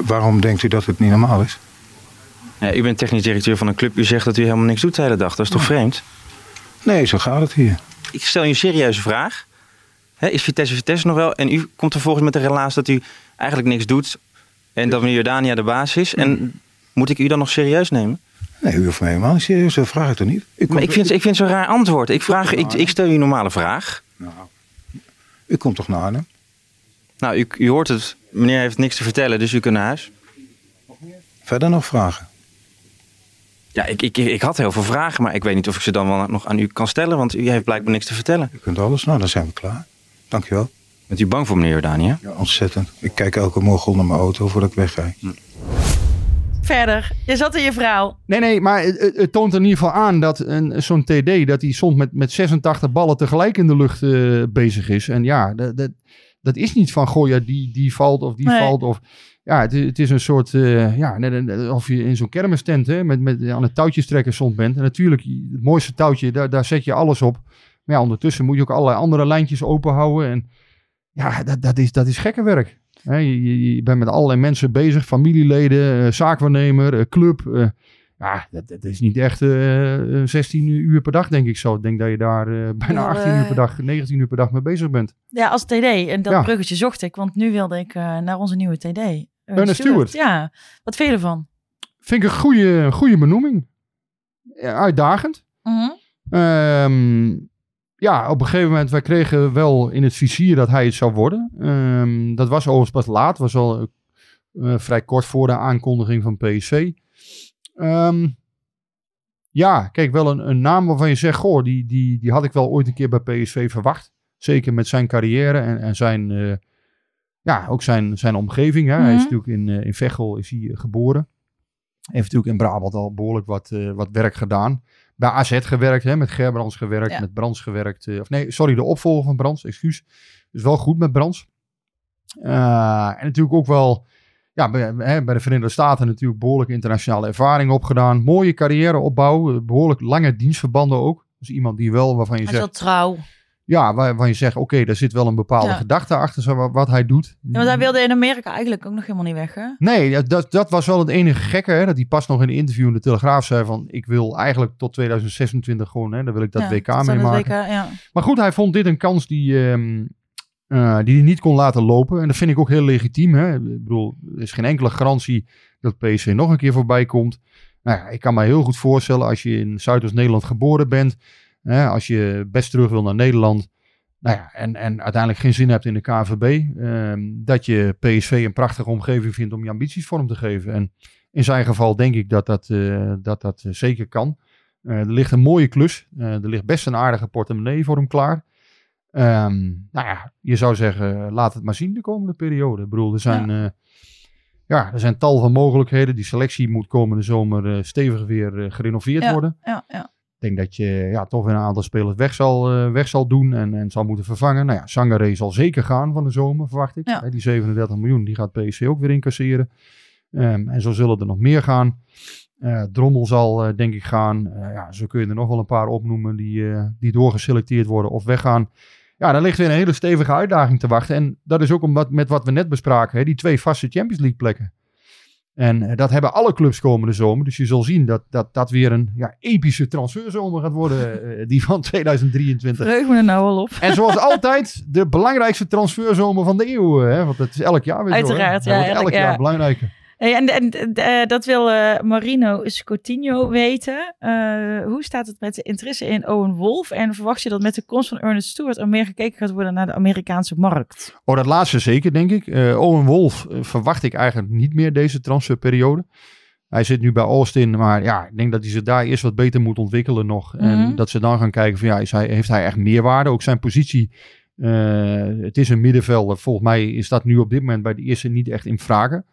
waarom denkt u dat het niet normaal is? Ja, u bent technisch directeur van een club. U zegt dat u helemaal niks doet de hele dag. Dat is toch vreemd? Nee, zo gaat het hier. Ik stel je een serieuze vraag. Is Vitesse Vitesse nog wel? En u komt vervolgens met de relaas dat u eigenlijk niks doet. En dat meneer Jordania de baas is. En moet ik u dan nog serieus nemen? Nee, u hoeft me helemaal niet serieus. Dat vraag ik toch niet? U Maar ik vind, ik vind zo'n raar antwoord. Ik, vraag, ik, ik stel u een normale vraag. u komt toch naar Arnhem? Nou, u, u hoort het. Meneer heeft niks te vertellen, dus u kunt naar huis. Verder nog vragen? Ja, ik, ik, ik had heel veel vragen, maar ik weet niet of ik ze dan wel nog aan u kan stellen. Want u heeft blijkbaar niks te vertellen. U kunt alles. Nou, dan zijn we klaar. Dankjewel. Bent u bang voor meneer Jordania? Ja, ontzettend. Ik kijk elke morgen onder mijn auto voordat ik wegga. Verder, je zat in je verhaal. Nee, nee, maar het, het- toont in ieder geval aan dat een, zo'n TD, dat hij soms met, met 86 ballen tegelijk in de lucht eh, bezig is. En ja, dat, dat, dat is niet van, goh, ja, die, die valt of die Nee. valt. Of, ja, het, is- het is een soort, eh, ja, net een- of je in zo'n kermistent hè, met, met, aan het touwtjes trekken soms bent. En natuurlijk, het mooiste touwtje, daar, daar zet je alles op. Maar ja, ondertussen moet je ook allerlei andere lijntjes open houden. En ja, dat, dat, is, dat is gekke werk. Hè, je, bent met allerlei mensen bezig, familieleden, eh, zaakwaarnemer, eh, club. ja, dat, dat is niet echt eh, 16 uur per dag, denk ik zo. Ik denk dat je daar bijna Nou, 18 uur per dag, 19 uur per dag mee bezig bent. Ja, als TD. En dat Ja. bruggetje zocht ik, want nu wilde ik naar onze nieuwe TD. Ernest Stewart. Ja, wat vind je ervan? Vind ik een goede, goede benoeming. Ja, uitdagend. Mhm. Ehm, ja, op een gegeven moment, wij kregen wel in het vizier dat hij het zou worden. Ehm, dat was overigens pas laat, was al eh, vrij kort voor de aankondiging van PSV. Ehm, ja, kijk, wel een, een naam waarvan je zegt, goh, die, die, die had ik wel ooit een keer bij PSV verwacht. Zeker met zijn carrière en, en zijn, eh, ja, ook zijn, zijn omgeving. Hè. Hij is Mhm. natuurlijk in, eh, in Veghel is hij, eh, geboren. Heeft natuurlijk in Brabant al behoorlijk wat, eh, wat werk gedaan. Bij AZ gewerkt, hè, met Gerbrands gewerkt, Ja. met Brands gewerkt. of nee, sorry, de opvolger van Brands, excuus. Dus wel goed met Brands. En natuurlijk ook wel ja, bij, hè, bij de Verenigde Staten natuurlijk behoorlijk internationale ervaring opgedaan. Mooie carrièreopbouw, eh, behoorlijk lange dienstverbanden ook. Dus iemand die wel, waarvan je Hij is zegt, wel trouw. Ja, waar- waarvan je zegt, oké, daar zit wel een bepaalde Ja. gedachte achter wat, hij doet. Ja, want hij wilde in Amerika eigenlijk ook nog helemaal niet weg, hè? Nee, dat, dat was wel het enige gekke. Hè, dat hij pas nog in een interview in de Telegraaf zei van... ik wil eigenlijk tot 2026 gewoon... Hè, dan wil ik dat Ja, WK meemaken. Ja. Maar goed, hij vond dit een kans die, ehm, eh, die hij niet kon laten lopen. En dat vind ik ook heel legitiem. Hè. Ik bedoel, er is geen enkele garantie dat PSV nog een keer voorbij komt. Nou ja, ik kan me heel goed voorstellen als je in Zuidoost-Nederland geboren bent. Als je best terug wil naar Nederland. Nou ja, en, en uiteindelijk geen zin hebt in de KNVB. ehm, dat je PSV een prachtige omgeving vindt om je ambities vorm te geven. En in zijn geval denk ik dat dat, eh, dat, dat eh, zeker kan. Eh, er ligt een mooie klus. Eh, er ligt best een aardige portemonnee voor hem klaar. Ehm, nou ja, je zou zeggen, laat het maar zien de komende periode. Ik bedoel, er zijn, ja. ja, er zijn tal van mogelijkheden. Die selectie moet komende zomer eh, stevig weer eh, gerenoveerd Ja, worden. ja, ja. Ik denk dat je ja, toch weer een aantal spelers weg zal, eh, weg zal doen en, en zal moeten vervangen. Nou ja, Sangaré zal zeker gaan van de zomer, verwacht ik. Ja. Die 37 miljoen, die gaat PSV ook weer incasseren. Ehm, en zo zullen er nog meer gaan. Eh, Drommel zal eh, denk ik gaan. Ja, zo kun je er nog wel een paar opnoemen die, die doorgeselecteerd worden of weggaan. Ja, daar ligt weer een hele stevige uitdaging te wachten. En dat is ook omdat, met wat we net bespraken, hè, die twee vaste Champions League plekken. En eh, dat hebben alle clubs komende zomer. Dus je zal zien dat dat, dat weer een ja, epische transferzomer gaat worden. eh, die van 2023. Vreug me er nou al op. En zoals altijd, de belangrijkste transferzomer van de eeuw. Hè? Want het is elk jaar weer zo, hè? Uiteraard, Hij ja, elk jaar jaar. belangrijker. En en eh, dat wil eh, Marino Scotinho weten. Eh, hoe staat het met de interesse in Owen Wolf? En verwacht je dat met de komst van Ernest Stewart er meer gekeken gaat worden naar de Amerikaanse markt? Oh, dat laatste zeker, denk ik. Owen Wolf verwacht ik eigenlijk niet meer deze transferperiode. Hij zit nu bij Austin, maar ja, ik denk dat hij zich daar eerst wat beter moet ontwikkelen nog. Mhm. En dat ze dan gaan kijken van ja, is hij, heeft hij echt meerwaarde? Ook zijn positie, het is een middenvelder. Volgens mij is dat nu op dit moment bij de eerste niet echt in vragen.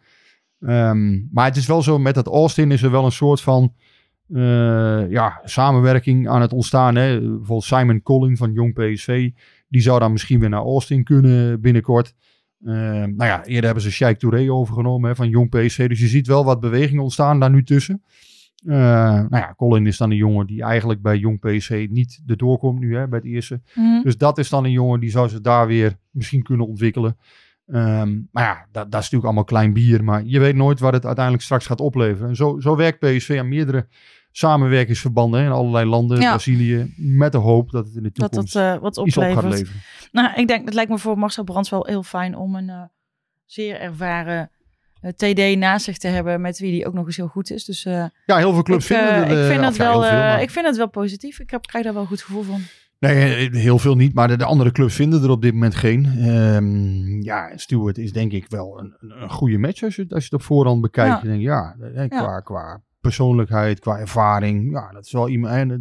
Ehm, maar het is wel zo, met dat Austin is er wel een soort van eh, ja, samenwerking aan het ontstaan. Hè? Bijvoorbeeld Simon Collin van Jong PSV, die zou dan misschien weer naar Austin kunnen binnenkort. Ehm, nou ja, eerder hebben ze Sheikh Touré overgenomen hè, van Jong PSV. Dus je ziet wel wat beweging ontstaan daar nu tussen. Eh, nou ja, Colin is dan een jongen die eigenlijk bij Jong PSV niet erdoor komt nu hè, bij het eerste. Mhm. Dus dat is dan een jongen die zou ze daar weer misschien kunnen ontwikkelen. Ehm, maar ja, dat, dat is natuurlijk allemaal klein bier. Maar je weet nooit wat het uiteindelijk straks gaat opleveren. En zo, zo werkt PSV aan meerdere samenwerkingsverbanden hè, in allerlei landen, Ja. Brazilië. Met de hoop dat het in de Dat toekomst dat eh, wat iets op gaat leveren. Nou, ik denk, het lijkt me voor Marcel Brands wel heel fijn om een eh, zeer ervaren eh, TD naast zich te hebben, met wie die ook nog eens heel goed is. Dus eh, Ja, heel veel clubs ik, vinden het, ik vind het ja, wel, heel veel, maar- ik vind het wel positief. Ik heb, krijg daar wel een goed gevoel van. Nee, eh, heel veel niet, maar de, de andere clubs vinden er op dit moment geen. Ehm, ja, Stewart is denk ik wel een, een, goede match als je, als je het op voorhand bekijkt. Ja. Je denkt, ja, eh, qua, qua persoonlijkheid, qua ervaring, ja, dat is wel iemand. En, eh,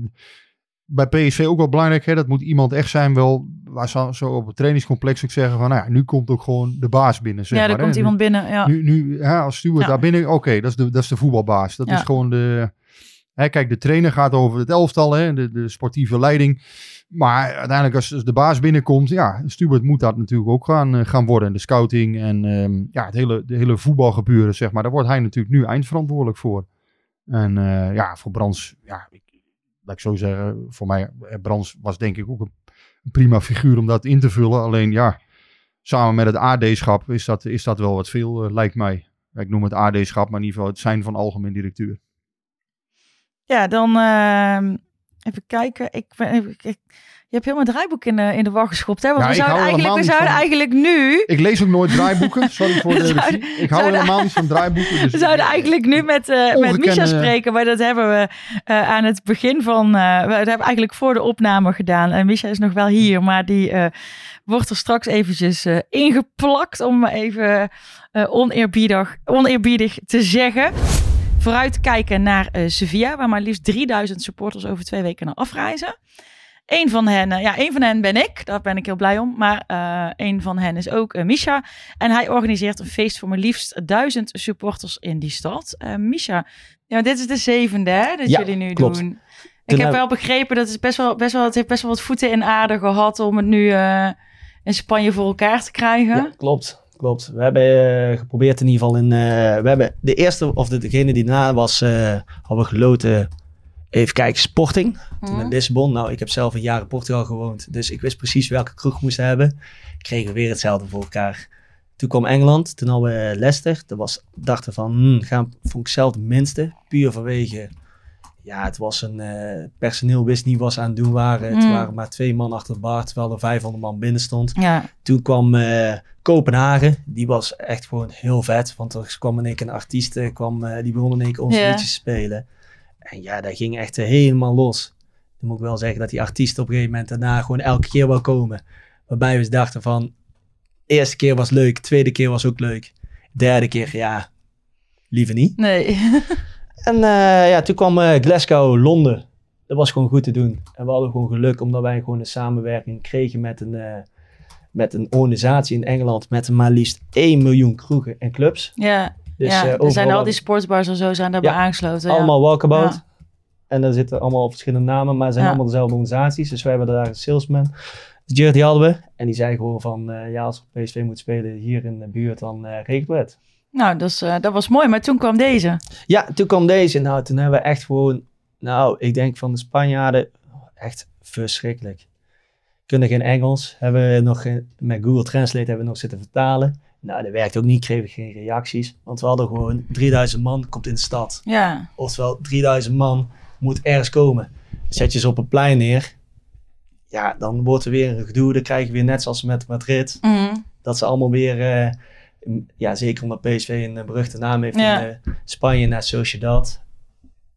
bij PSV ook wel belangrijk, hè, dat moet iemand echt zijn, wel, waar ze zo op het trainingscomplex ook zeggen van, nou ja, nu komt ook gewoon de baas binnen. Zeg ja, er maar, hè. komt Nu- iemand binnen. Ja. nu, nu ja, als Stuart Ja. daar binnen, oké, dat, is de, dat is de voetbalbaas. Dat Ja. is gewoon de. Hè, kijk, de trainer gaat over het elftal, hè, de, de sportieve leiding. Maar uiteindelijk, als, de baas binnenkomt, ja, Stuart moet dat natuurlijk ook gaan, eh, gaan worden. De scouting en ehm, ja, het hele, de hele voetbalgebeuren, zeg maar. Daar wordt hij natuurlijk nu eindverantwoordelijk voor. En eh, ja, voor Brands, ja, ik, laat ik zo zeggen, voor mij, eh, Brands was denk ik ook een, prima figuur om dat in te vullen. Alleen ja, samen met het AD-schap is dat, is dat wel wat veel, lijkt mij. Ik noem het AD-schap, maar in ieder geval het zijn van algemeen directeur. Ja, dan ehm, even kijken. Ik, ben- ik, ik- je hebt mijn draaiboek in de, in de war geschopt. Hè? Want Ja, we zouden, eigenlijk, we helemaal zouden eigenlijk nu... Ik lees ook nooit draaiboeken, sorry voor de zouden- Ik hou helemaal niet van draaiboeken. Dus We zouden eigenlijk nu met, eh met Misha spreken, maar dat hebben we eh, aan het begin van... eh, we dat hebben we eigenlijk voor de opname gedaan. En Misha is nog wel hier, maar die eh, wordt er straks eventjes eh, ingeplakt om even eh, oneerbiedig, oneerbiedig te zeggen. Vooruit kijken naar eh, Sevilla, waar maar liefst 3000 supporters over twee weken naar afreizen. Eén van hen, eh, ja, één van hen ben ik. Daar ben ik heel blij om. Maar eh één van hen is ook Misha. En hij organiseert een feest voor maar liefst duizend supporters in die stad. Misha, ja, dit is de zevende hè, dat Ja, jullie nu klopt. doen. Ik heb heb- wel begrepen dat het best wel, best wel, het heeft best wel wat voeten in aarde gehad om het nu in Spanje voor elkaar te krijgen. Ja, klopt. Klopt. We hebben eh, geprobeerd in ieder geval in... eh, we hebben de eerste, of de, degene die na was, eh hadden we geloten... Even kijken, Sporting. Toen Mhm. in Lissabon. Nou, ik heb zelf een jaar in Portugal gewoond. Dus ik wist precies welke kroeg we moesten hebben. Kregen we weer hetzelfde voor elkaar. Toen kwam Engeland. Toen hadden we Leicester. Dat was, dachten van, hmm, gaan, vond ik zelf de minste. Puur vanwege... Ja, het was een... eh, personeel wist niet wat ze aan het doen waren. Het Mm. waren maar twee man achter de bar. Terwijl er 500 man binnen stond. Ja. Toen kwam Kopenhagen. Die was echt gewoon heel vet. Want er kwam in één keer een artiest. eh, Kwam, eh, die begon in één keer onze liedjes te spelen. En ja, dat ging echt helemaal los. Dan moet ik wel zeggen dat die artiest op een gegeven moment daarna gewoon elke keer wil komen. Waarbij we dachten van... Eerste keer was leuk. Tweede keer was ook leuk. Derde keer, ja... Liever niet. Nee. En eh, ja, toen kwam Glasgow, Londen. Dat was gewoon goed te doen. En we hadden gewoon geluk omdat wij gewoon een samenwerking kregen met een, met een organisatie in Engeland met maar liefst 1 miljoen kroegen en clubs. Ja, Dus, ja eh, er zijn al die sportsbars en zo zijn daarbij Ja, aangesloten. ja. Allemaal walkabout. Ja. En daar zitten allemaal verschillende namen, maar het zijn Ja. allemaal dezelfde organisaties. Dus wij hebben daar een salesman. Dus Jared die hadden we. En die zei gewoon van, eh, ja, als we PSV moet spelen hier in de buurt, dan regelen we het. Nou, eh, dat was mooi. Maar toen kwam deze. Ja, toen kwam deze. Nou, toen hebben we echt gewoon... Nou, ik denk van de Spanjaarden... Echt verschrikkelijk. Kunnen geen Engels. Hebben we nog met Google Translate hebben we nog zitten vertalen. Nou, dat werkt ook niet. Kregen we geen reacties. Want we hadden gewoon 3000 man komt in de stad. Ja. Oftewel, 3000 man moet ergens komen. Zet je ze op een plein neer. Ja, dan wordt er weer een gedoe. Dan krijg je weer net zoals met Madrid. Mhm. Dat ze allemaal weer... eh, ja, zeker omdat PSV een eh, beruchte naam heeft Ja. in eh, Spanje naar Sociedad.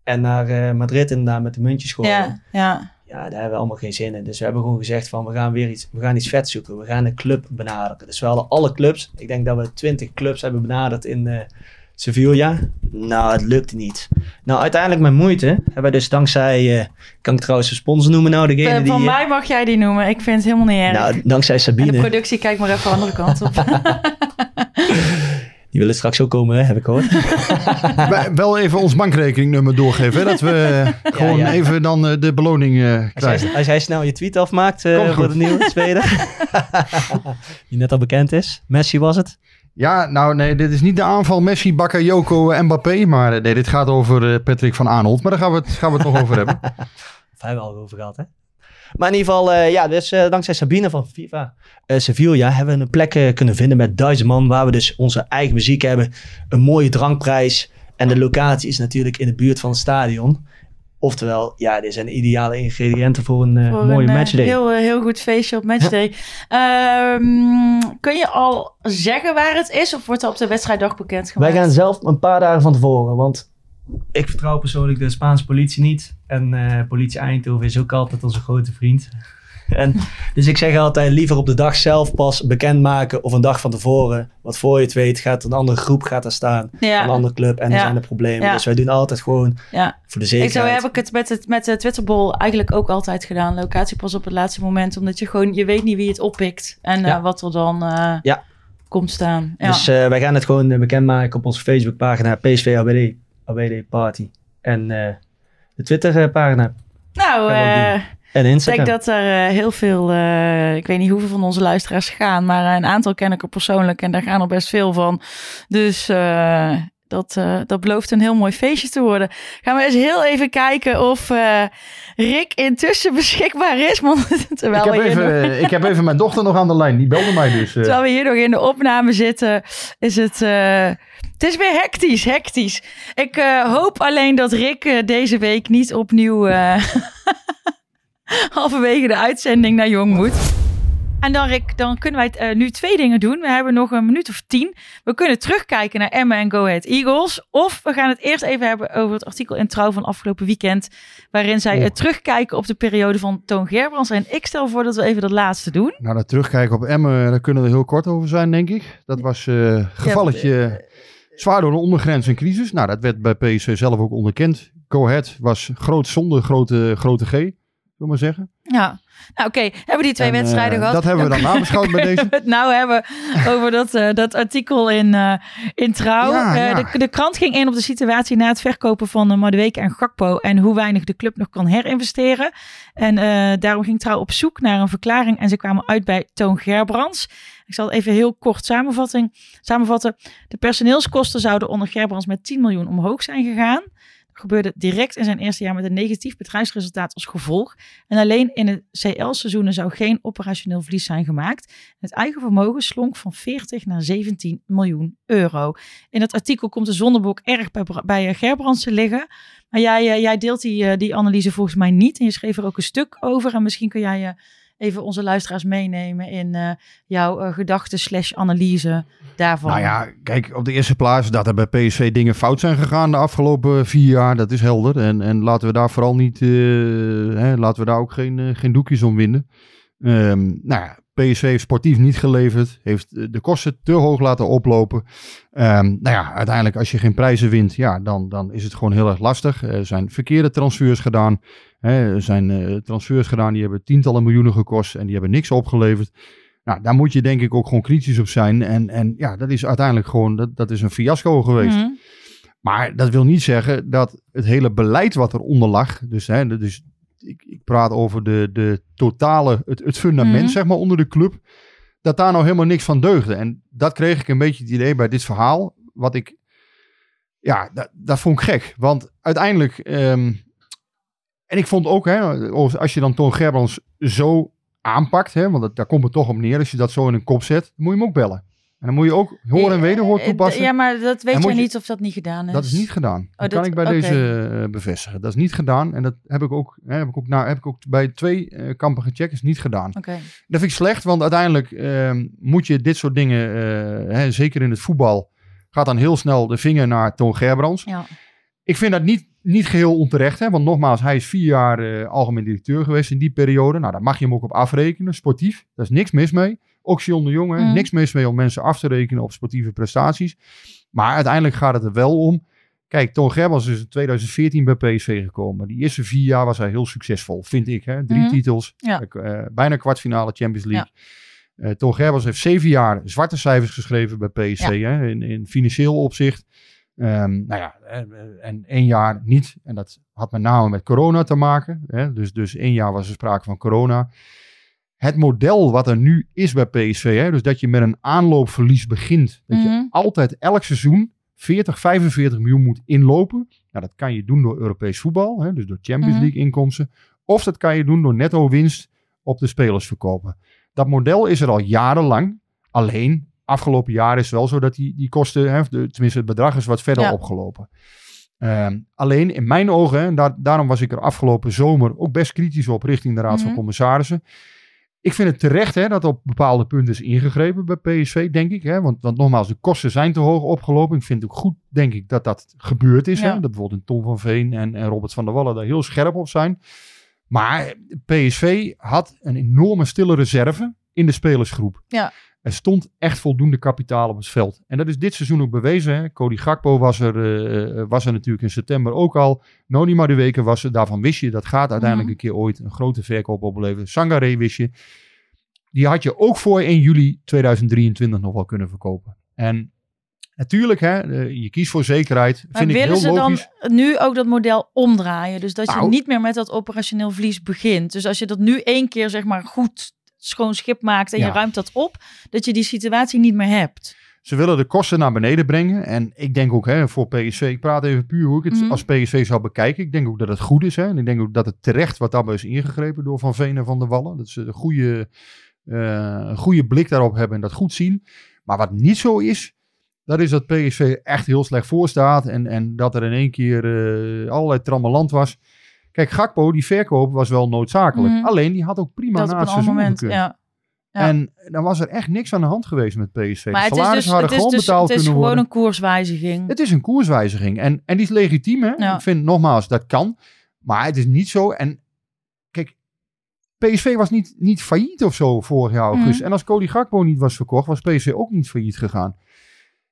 En naar eh, Madrid inderdaad met de muntjes gooien. Ja, ja. Ja, daar hebben we allemaal geen zin in. Dus we hebben gewoon gezegd van we gaan weer iets, we gaan iets vet zoeken. We gaan een club benaderen. Dus we hadden alle clubs. Ik denk dat we 20 clubs hebben benaderd in eh, Sevilla? Nou, het lukte niet. Nou, uiteindelijk met moeite hebben wij dus dankzij... eh, kan ik trouwens een sponsor noemen nou? Degene Eh, die, van mij mag jij die noemen. Ik vind het helemaal niet erg. Nou, dankzij en de Sabine. productie kijkt maar even de andere kant op. Die willen straks ook komen, hè, heb ik gehoord. Wel even ons bankrekeningnummer doorgeven. Hè, dat we gewoon ja. even dan eh, de beloning eh, Als krijgen. hij, als hij snel je tweet afmaakt eh, voor de nieuwe speler. die net al bekend is. Messi was het. Ja, nou nee, dit is niet de aanval Messi, Bakayoko, en Mbappé. Maar nee, dit gaat over eh, Patrick van Aanholt. Maar daar gaan we het, gaan we het nog over hebben. Daar hebben we al over gehad, hè? Maar in ieder geval, eh, ja, dus eh, dankzij Sabine van FIFA eh, Sevilla hebben we een plek kunnen vinden met duizend man. Waar we dus onze eigen muziek hebben. Een mooie drankprijs. En de locatie is natuurlijk in de buurt van het stadion. Oftewel, ja, dit zijn ideale ingrediënten voor een Voor mooie een matchday. heel, heel goed feestje op matchday. Ehm, kun je al zeggen waar het is? Of wordt dat op de wedstrijddag bekendgemaakt? Wij gaan zelf een paar dagen van tevoren, want ik vertrouw persoonlijk de Spaanse politie niet. En eh, politie Eindhoven is ook altijd onze grote vriend. En, dus ik zeg altijd liever op de dag zelf pas bekendmaken of een dag van tevoren. Want voor je het weet gaat een andere groep gaat er staan. Ja. Een andere club en er Ja. zijn er problemen. Ja. Dus wij doen altijd gewoon Ja. voor de Ik, zekerheid. zo heb ik het met, het met de Twitterbol eigenlijk ook altijd gedaan. Locatie pas op het laatste moment. Omdat je gewoon, je weet niet wie het oppikt. En eh, wat er dan eh, komt staan. Ja. Dus wij gaan het gewoon bekendmaken op onze Facebookpagina PSV ABD, ABD Party. En eh, de Twitter-pagina nou, we ook eh, en ik Instagram. denk dat er eh, heel veel, eh, ik weet niet hoeveel van onze luisteraars gaan. Maar eh, een aantal ken ik er persoonlijk. En daar gaan er best veel van. Dus... eh, dat, eh, dat belooft een heel mooi feestje te worden. Gaan we eens heel even kijken of eh, Rick intussen beschikbaar is. Want terwijl ik, we heb nog- even, ik heb even mijn dochter nog aan de lijn. Die belde mij dus. eh. Terwijl we hier nog in de opname zitten, is het. Het is weer hectisch, hectisch. Ik eh, hoop alleen dat Rick eh, deze week niet opnieuw eh, halverwege de uitzending naar Jong moet. En dan, Rick, dan kunnen wij nu twee dingen doen. We hebben nog een minuut of tien. We kunnen terugkijken naar Emma en Go Ahead Eagles. Of we gaan het eerst even hebben over het artikel in Trouw van afgelopen weekend. Waarin zij terugkijken op de periode van Toon Gerbrands. En ik stel voor dat we even dat laatste doen. Nou, dat terugkijken op Emmen, daar kunnen we heel kort over zijn, denk ik. Dat was eh gevalletje zwaar door de ondergrens en crisis. Nou, dat werd bij PSV zelf ook onderkend. Go Ahead was groot zonder grote, grote G, we maar zeggen. Ja, nou oké, hebben die twee En, eh, wedstrijden gehad. dat hebben we dan nabeschouwd bij deze. Het nou hebben over dat, eh, dat artikel in, eh, in Trouw. Ja, ja. de, de krant ging in op de situatie na het verkopen van uh, Madueke en Gakpo en hoe weinig de club nog kan herinvesteren. En daarom ging Trouw op zoek naar een verklaring en ze kwamen uit bij Toon Gerbrands. Ik zal het even heel kort samenvatting, samenvatten. De personeelskosten zouden onder Gerbrands met 10 miljoen omhoog zijn gegaan. Dat gebeurde direct in zijn eerste jaar met een negatief bedrijfsresultaat als gevolg. En alleen in het CL-seizoenen zou geen operationeel verlies zijn gemaakt. Het eigen vermogen slonk van 40 naar 17 miljoen euro. In het artikel komt de zondebok erg bij, bij eh, Gerbrands te liggen. Maar jij, eh, jij deelt die, eh, die analyse volgens mij niet. En je schreef er ook een stuk over. En misschien kun jij eh, even onze luisteraars meenemen in eh, jouw eh, gedachten slash analyse daarvan. Nou ja, kijk, op de eerste plaats dat er bij PSV dingen fout zijn gegaan de afgelopen vier jaar, dat is helder. En, en laten we daar vooral niet, eh, hè, laten we daar ook geen, eh, geen doekjes om winden. Ehm, nou ja, PSV heeft sportief niet geleverd, heeft eh, de kosten te hoog laten oplopen. Ehm, nou ja, uiteindelijk als je geen prijzen wint, ja, dan, dan is het gewoon heel erg lastig. Er zijn verkeerde transfers gedaan. Er zijn eh, transfers gedaan die hebben tientallen miljoenen gekost en die hebben niks opgeleverd. Nou, daar moet je denk ik ook gewoon kritisch op zijn. En, en ja, dat is uiteindelijk gewoon, dat, dat is een fiasco geweest. Mhm. Maar dat wil niet zeggen dat het hele beleid wat eronder lag, dus, hè, dus ik, ik praat over de, de totale, het, het fundament Mhm. zeg maar onder de club, dat daar nou helemaal niks van deugde. En dat kreeg ik een beetje het idee bij dit verhaal, wat ik, ja, dat, dat vond ik gek. Want uiteindelijk, ehm, en ik vond ook, hè, als je dan Toon Gerbrands zo aanpakt, hè, want dat, daar komt het toch op neer, als je dat zo in een kop zet, dan moet je hem ook bellen. En dan moet je ook horen en wederhoor Eh, toepassen. Ja, maar dat weet je niet of dat niet gedaan is. Dat is niet gedaan. Dat, Oh, kan dat- ik bij deze eh, bevestigen. Dat is niet gedaan. En dat heb ik ook, hè, heb ik ook, nou, heb ik ook bij twee eh, kampen gecheckt. Is niet gedaan. Oké. Dat vind ik slecht, want uiteindelijk ehm, moet je dit soort dingen, eh, hè, zeker in het voetbal, gaat dan heel snel de vinger naar Toon Gerbrands. Ja. Ik vind dat niet, niet geheel onterecht. Hè? Want nogmaals, hij is vier jaar eh, algemeen directeur geweest in die periode. Nou, daar mag je hem ook op afrekenen, sportief. Daar is niks mis mee. Ook John de Jonge, Mm. niks mis mee om mensen af te rekenen op sportieve prestaties. Maar uiteindelijk gaat het er wel om. Kijk, Toon Gerbels is in 2014 bij PSV gekomen. Die eerste vier jaar was hij heel succesvol, vind ik. Hè? Drie Mhm. titels, Ja. eh, bijna kwartfinale Champions League. Eh Toon Gerbels heeft zeven jaar zwarte cijfers geschreven bij PSV hè? In, in financieel opzicht. Ehm, nou ja, eh, en één jaar niet. En dat had met name met corona te maken. Hè? Dus, dus één jaar was er sprake van corona. Het model wat er nu is bij PSV, hè? dus dat je met een aanloopverlies begint. Dat Mhm. je altijd elk seizoen 40, 45 miljoen moet inlopen. Nou, dat kan je doen door Europees voetbal, hè? dus door Champions Mhm. League inkomsten. Of dat kan je doen door netto winst op de spelers verkopen. Dat model is er al jarenlang. Alleen, afgelopen jaar is het wel zo dat die, die kosten, hè, de, tenminste het bedrag is wat verder Ja. opgelopen. Ehm, alleen in mijn ogen, en daar, daarom was ik er afgelopen zomer ook best kritisch op richting de Raad van Mhm. Commissarissen. Ik vind het terecht hè, dat op bepaalde punten is ingegrepen bij PSV, denk ik. Hè, want, want nogmaals, de kosten zijn te hoog opgelopen. Ik vind het ook goed, denk ik, dat dat gebeurd is. Ja. Hè, dat bijvoorbeeld een Tom van Veen en, en Robert van der Wallen daar heel scherp op zijn. Maar PSV had een enorme stille reserve in de spelersgroep. Ja. Er stond echt voldoende kapitaal op het veld. En dat is dit seizoen ook bewezen. Hè? Cody Gakpo was er, eh, was er natuurlijk in september ook al. Noni Madueke was er. Daarvan wist je, dat gaat uiteindelijk Mhm. een keer ooit een grote verkoop opleveren. Sangaré wist je. Die had je ook voor 1 juli 2023 nog wel kunnen verkopen. En natuurlijk, hè, eh, je kiest voor zekerheid. Maar vind ik willen heel ze logisch. dan nu ook dat model omdraaien? Dus dat je Nou. niet meer met dat operationeel verlies begint. Dus als je dat nu één keer zeg maar goed schoon schip maakt en Ja. je ruimt dat op, dat je die situatie niet meer hebt. Ze willen de kosten naar beneden brengen. En ik denk ook hè, voor PSV, ik praat even puur hoe ik het Mhm. als PSV zou bekijken. Ik denk ook dat het goed is. Hè. En ik denk ook dat het terecht wat daarbij is ingegrepen door Van Veen en Van der Wallen. Dat ze een goede, een goede blik daarop hebben en dat goed zien. Maar wat niet zo is, dat is dat PSV echt heel slecht voor staat. En, en dat er in één keer eh, allerlei trammeland was. Kijk, Gakpo, die verkoop was wel noodzakelijk. Mhm. Alleen, die had ook prima dat na het seizoen moment. Ja. Ja. En dan was er echt niks aan de hand geweest met PSV. Maar de het is salarissen dus, hadden het is, gewoon dus, betaald het is gewoon worden. een koerswijziging. Het is een koerswijziging. En, en die is legitiem. Hè? Ja. Ik vind nogmaals, dat kan. Maar het is niet zo. En kijk, PSV was niet, niet failliet of zo vorig jaar augustus. Mhm. En als Cody Gakpo niet was verkocht, was PSV ook niet failliet gegaan.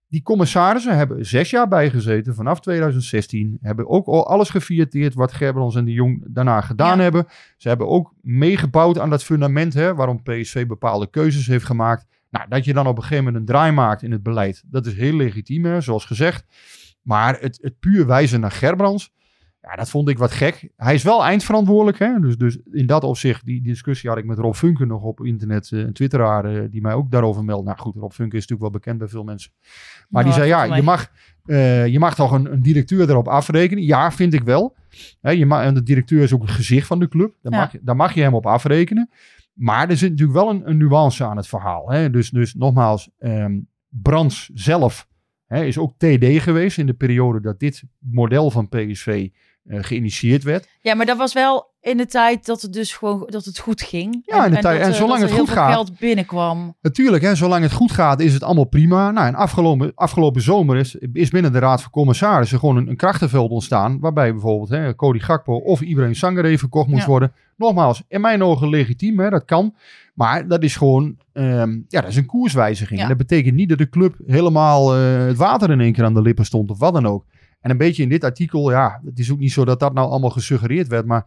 Die commissarissen hebben zes jaar bijgezeten vanaf 2016. Hebben ook al alles gefierteerd wat Gerbrands en de Jong daarna gedaan Ja. hebben. Ze hebben ook meegebouwd aan dat fundament hè, waarom PSV bepaalde keuzes heeft gemaakt. Nou, dat je dan op een gegeven moment een draai maakt in het beleid, dat is heel legitiem, hè, zoals gezegd. Maar het, het puur wijzen naar Gerbrands, ja, dat vond ik wat gek. Hij is wel eindverantwoordelijk. Hè? Dus, dus in dat opzicht, die discussie had ik met Rob Funke nog op internet. eh, een twitteraar eh, die mij ook daarover meldt. Nou goed, Rob Funke is natuurlijk wel bekend bij veel mensen. Maar die zei, ja, je mag, eh, je mag toch een, een directeur erop afrekenen? Ja, vind ik wel. Hè, je mag, en de directeur is ook het gezicht van de club. Daar, Ja. mag, je- daar mag je hem op afrekenen. Maar er zit natuurlijk wel een, een nuance aan het verhaal. Hè? Dus, dus nogmaals, ehm Brands zelf hè, is ook TD geweest in de periode dat dit model van PSV geïnitieerd werd. Ja, maar dat was wel in de tijd dat het dus gewoon dat het goed ging. Ja, in de tijd- dat, en eh, zolang het goed gaat- geld binnenkwam. Natuurlijk, hè, zolang het goed gaat, is het allemaal prima. Nou, en afgelopen, afgelopen zomer is, is binnen de Raad van Commissarissen gewoon een, een krachtenveld ontstaan. Waarbij bijvoorbeeld hè, Cody Gakpo of Ibrahim Sangaré verkocht moest Ja. worden. Nogmaals, in mijn ogen legitiem, hè, dat kan. Maar dat is gewoon ehm, ja, dat is een koerswijziging. Ja. En dat betekent niet dat de club helemaal eh, het water in één keer aan de lippen stond of wat dan ook. En een beetje in dit artikel, ja, het is ook niet zo dat dat nou allemaal gesuggereerd werd. Maar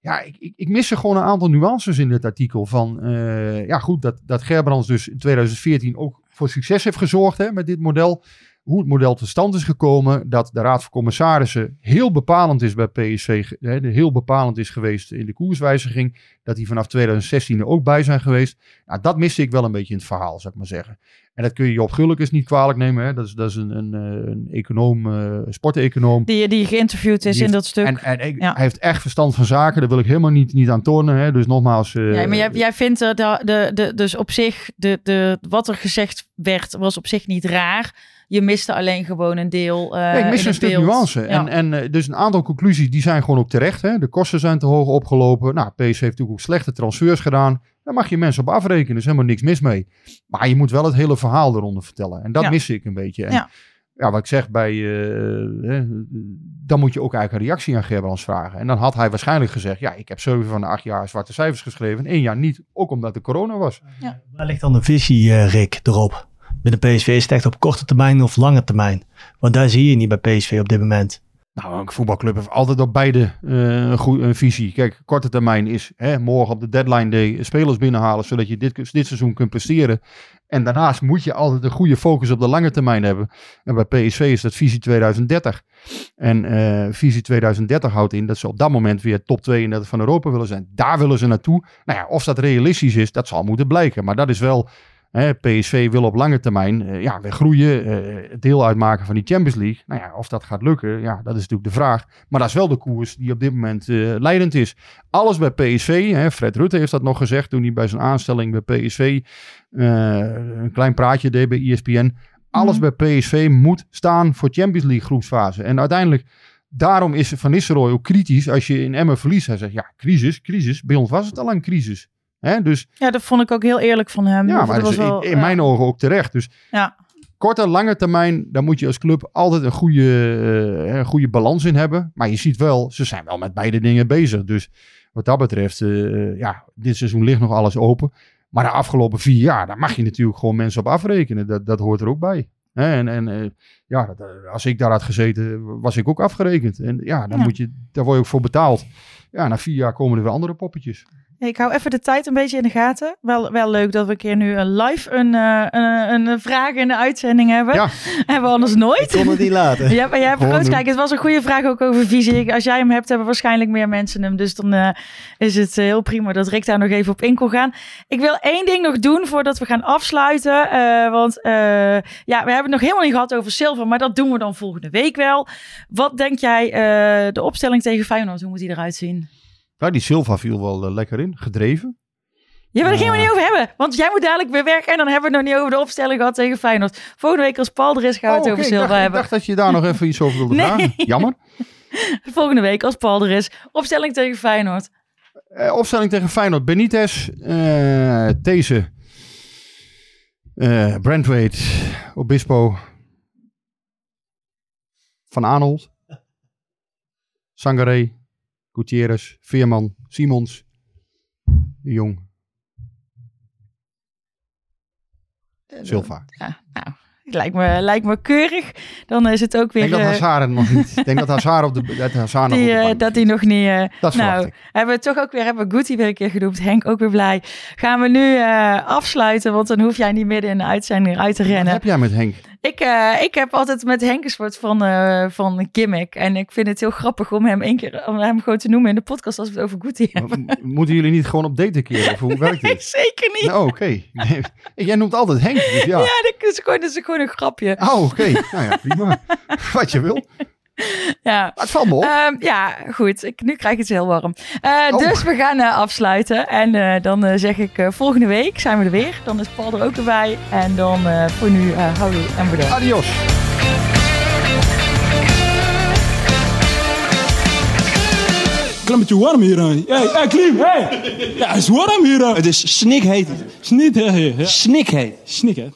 ja, ik, ik, ik mis er gewoon een aantal nuances in dit artikel. Van, eh, ja goed, dat, dat Gerbrands dus in 2014 ook voor succes heeft gezorgd hè, met dit model. Hoe het model tot stand is gekomen. Dat de Raad van Commissarissen heel bepalend is bij PSV. heel bepalend is geweest in de koerswijziging. Dat die vanaf 2016 er ook bij zijn geweest. Nou, dat miste ik wel een beetje in het verhaal, zou ik maar zeggen. En dat kun je Job Gullekes niet kwalijk nemen. Hè. Dat, is, dat is een, een, eh, een econoom, eh sporteconoom. Die, die geïnterviewd is Die in heeft- dat stuk. En, en ik- Ja. hij heeft echt verstand van zaken. Daar wil ik helemaal niet, niet aan tornen. Hè. Dus nogmaals. eh, ja, maar jij, jij vindt er de, de, de, dus op zich, de, de, wat er gezegd werd, was op zich niet raar. Je miste alleen gewoon een deel. eh ja, ik mis een stuk beeld. nuance. Ja. En, en eh, dus een aantal conclusies die zijn gewoon ook terecht. Hè. De kosten zijn te hoog opgelopen. Nou, PSV heeft natuurlijk ook slechte transfers gedaan. Daar mag je mensen op afrekenen. Er is helemaal niks mis mee. Maar je moet wel het hele verhaal eronder vertellen. En dat Ja. mis ik een beetje. En, Ja. ja, wat ik zeg, bij, eh, hè, dan moet je ook eigenlijk een reactie aan Gerbrands vragen. En dan had hij waarschijnlijk gezegd, ja, ik heb zeven van de acht jaar zwarte cijfers geschreven. één jaar niet, ook omdat de corona was. Waar ligt dan de visie, eh, Rick, erop? Binnen PSV is het echt op korte termijn of lange termijn? Want daar zie je niet bij PSV op dit moment. Nou, een voetbalclub heeft altijd op beide eh, een visie. Kijk, korte termijn is hè, morgen op de deadline day spelers binnenhalen, zodat je dit, dit seizoen kunt presteren. En daarnaast moet je altijd een goede focus op de lange termijn hebben. En bij PSV is dat visie 2030. En eh, visie 2030 houdt in dat ze op dat moment weer top 32 van Europa willen zijn. Daar willen ze naartoe. Nou ja, of dat realistisch is, dat zal moeten blijken. Maar dat is wel PSV wil op lange termijn eh, ja, weer groeien, eh, deel uitmaken van die Champions League. Nou ja, of dat gaat lukken, ja, dat is natuurlijk de vraag. Maar dat is wel de koers die op dit moment eh, leidend is. Alles bij PSV, hè, Fred Rutte heeft dat nog gezegd toen hij bij zijn aanstelling bij PSV een klein praatje deed bij ESPN. Alles bij PSV moet staan voor Champions League groepsfase. En uiteindelijk, daarom is Van Nistelrooy ook kritisch als je in Emmen verliest. Hij zegt, ja, crisis, crisis. Bij ons was het al een crisis. Hè? Dus, Ja, dat vond ik ook heel eerlijk van hem. ja, maar dat was is in, wel, in mijn ogen ook terecht. Dus Ja. korte, lange termijn, daar moet je als club altijd een goede, eh, een goede balans in hebben. Maar je ziet wel, ze zijn wel met beide dingen bezig. Dus wat dat betreft, eh, ja, dit seizoen ligt nog alles open. Maar de afgelopen vier jaar, daar mag je natuurlijk gewoon mensen op afrekenen. Dat, dat hoort er ook bij. En, en eh, ja, als ik daar had gezeten, was ik ook afgerekend. En ja, dan Ja. Moet je, daar word je ook voor betaald. Ja, na vier jaar komen er weer andere poppetjes. Ik hou even de tijd een beetje in de gaten. Wel, wel leuk dat we een keer nu een live een, eh, een, een vraag in de uitzending hebben. Ja. Hebben we anders nooit. Ik kon het niet laten. Ja, maar jij hebt doen. kijk, het was een goede vraag ook over visie. Als jij hem hebt, hebben waarschijnlijk meer mensen hem. Dus dan eh, is het eh, heel prima dat Rick daar nog even op in kon gaan. Ik wil één ding nog doen voordat we gaan afsluiten. eh, want eh, ja, we hebben het nog helemaal niet gehad over Silver, maar dat doen we dan volgende week wel. Wat denk jij, eh, de opstelling tegen Feyenoord, hoe moet die eruit zien? Nou, die Silva viel wel eh, lekker in, gedreven. Ja, maar daar gaan we niet over hebben. Want jij moet dadelijk weer werken en dan hebben we het nog niet over de opstelling gehad tegen Feyenoord. Volgende week als Paul er is, gaan we het Oh, over ik Silva dacht- Ik hebben. dacht dat je daar nog even iets over wilde Nee. vragen. Jammer. Volgende week als Paul er is. Opstelling tegen Feyenoord. Eh, opstelling tegen Feyenoord. Benitez, eh These, eh Brandweight, Obispo, Van Aanholt, Sangaré, Gutierrez, Veerman, Simons, De Jong, Silva. Ja, nou, lijkt me, lijkt me keurig. Dan is het ook Ik weer... denk dat eh, Hazard nog niet. Ik denk dat Hazard op de, dat Hazard nog die, op eh, dat hij nog niet... eh, Dat nou, ik. hebben we toch ook weer... Hebben we Guti weer een keer genoemd. Henk ook weer blij. Gaan we nu eh, afsluiten, want dan hoef jij niet midden in de uitzending uit te Wat rennen. heb jij met Henk? Ik, eh, ik heb altijd met Henk een soort van, eh van gimmick. En ik vind het heel grappig om hem één keer om hem gewoon te noemen in de podcast als we het over Guti hebben. Moeten jullie niet gewoon op date keer? Of hoe werkt dit? Zeker niet. Nou, oké. Nee, Jij noemt altijd Henk, dus ja. Ja, dat is gewoon, dat is gewoon een grapje. Oh, oké. Nou ja, prima. Wat je wil. Ja. Het valt me op. Ehm, ja, goed. Ik, nu krijg ik het heel warm. Eh, Oh. Dus we gaan eh, afsluiten. En eh, dan zeg ik eh, volgende week zijn we er weer. Dan is Paul er ook erbij. En dan eh, voor nu eh houdoe en bedankt. Adios. Klimmetje warm hier aan. Hey, hey, Klim, hey! Ja, het is warm hier aan. Het is snikheet. Snikheet. Snikheet. Snikheet.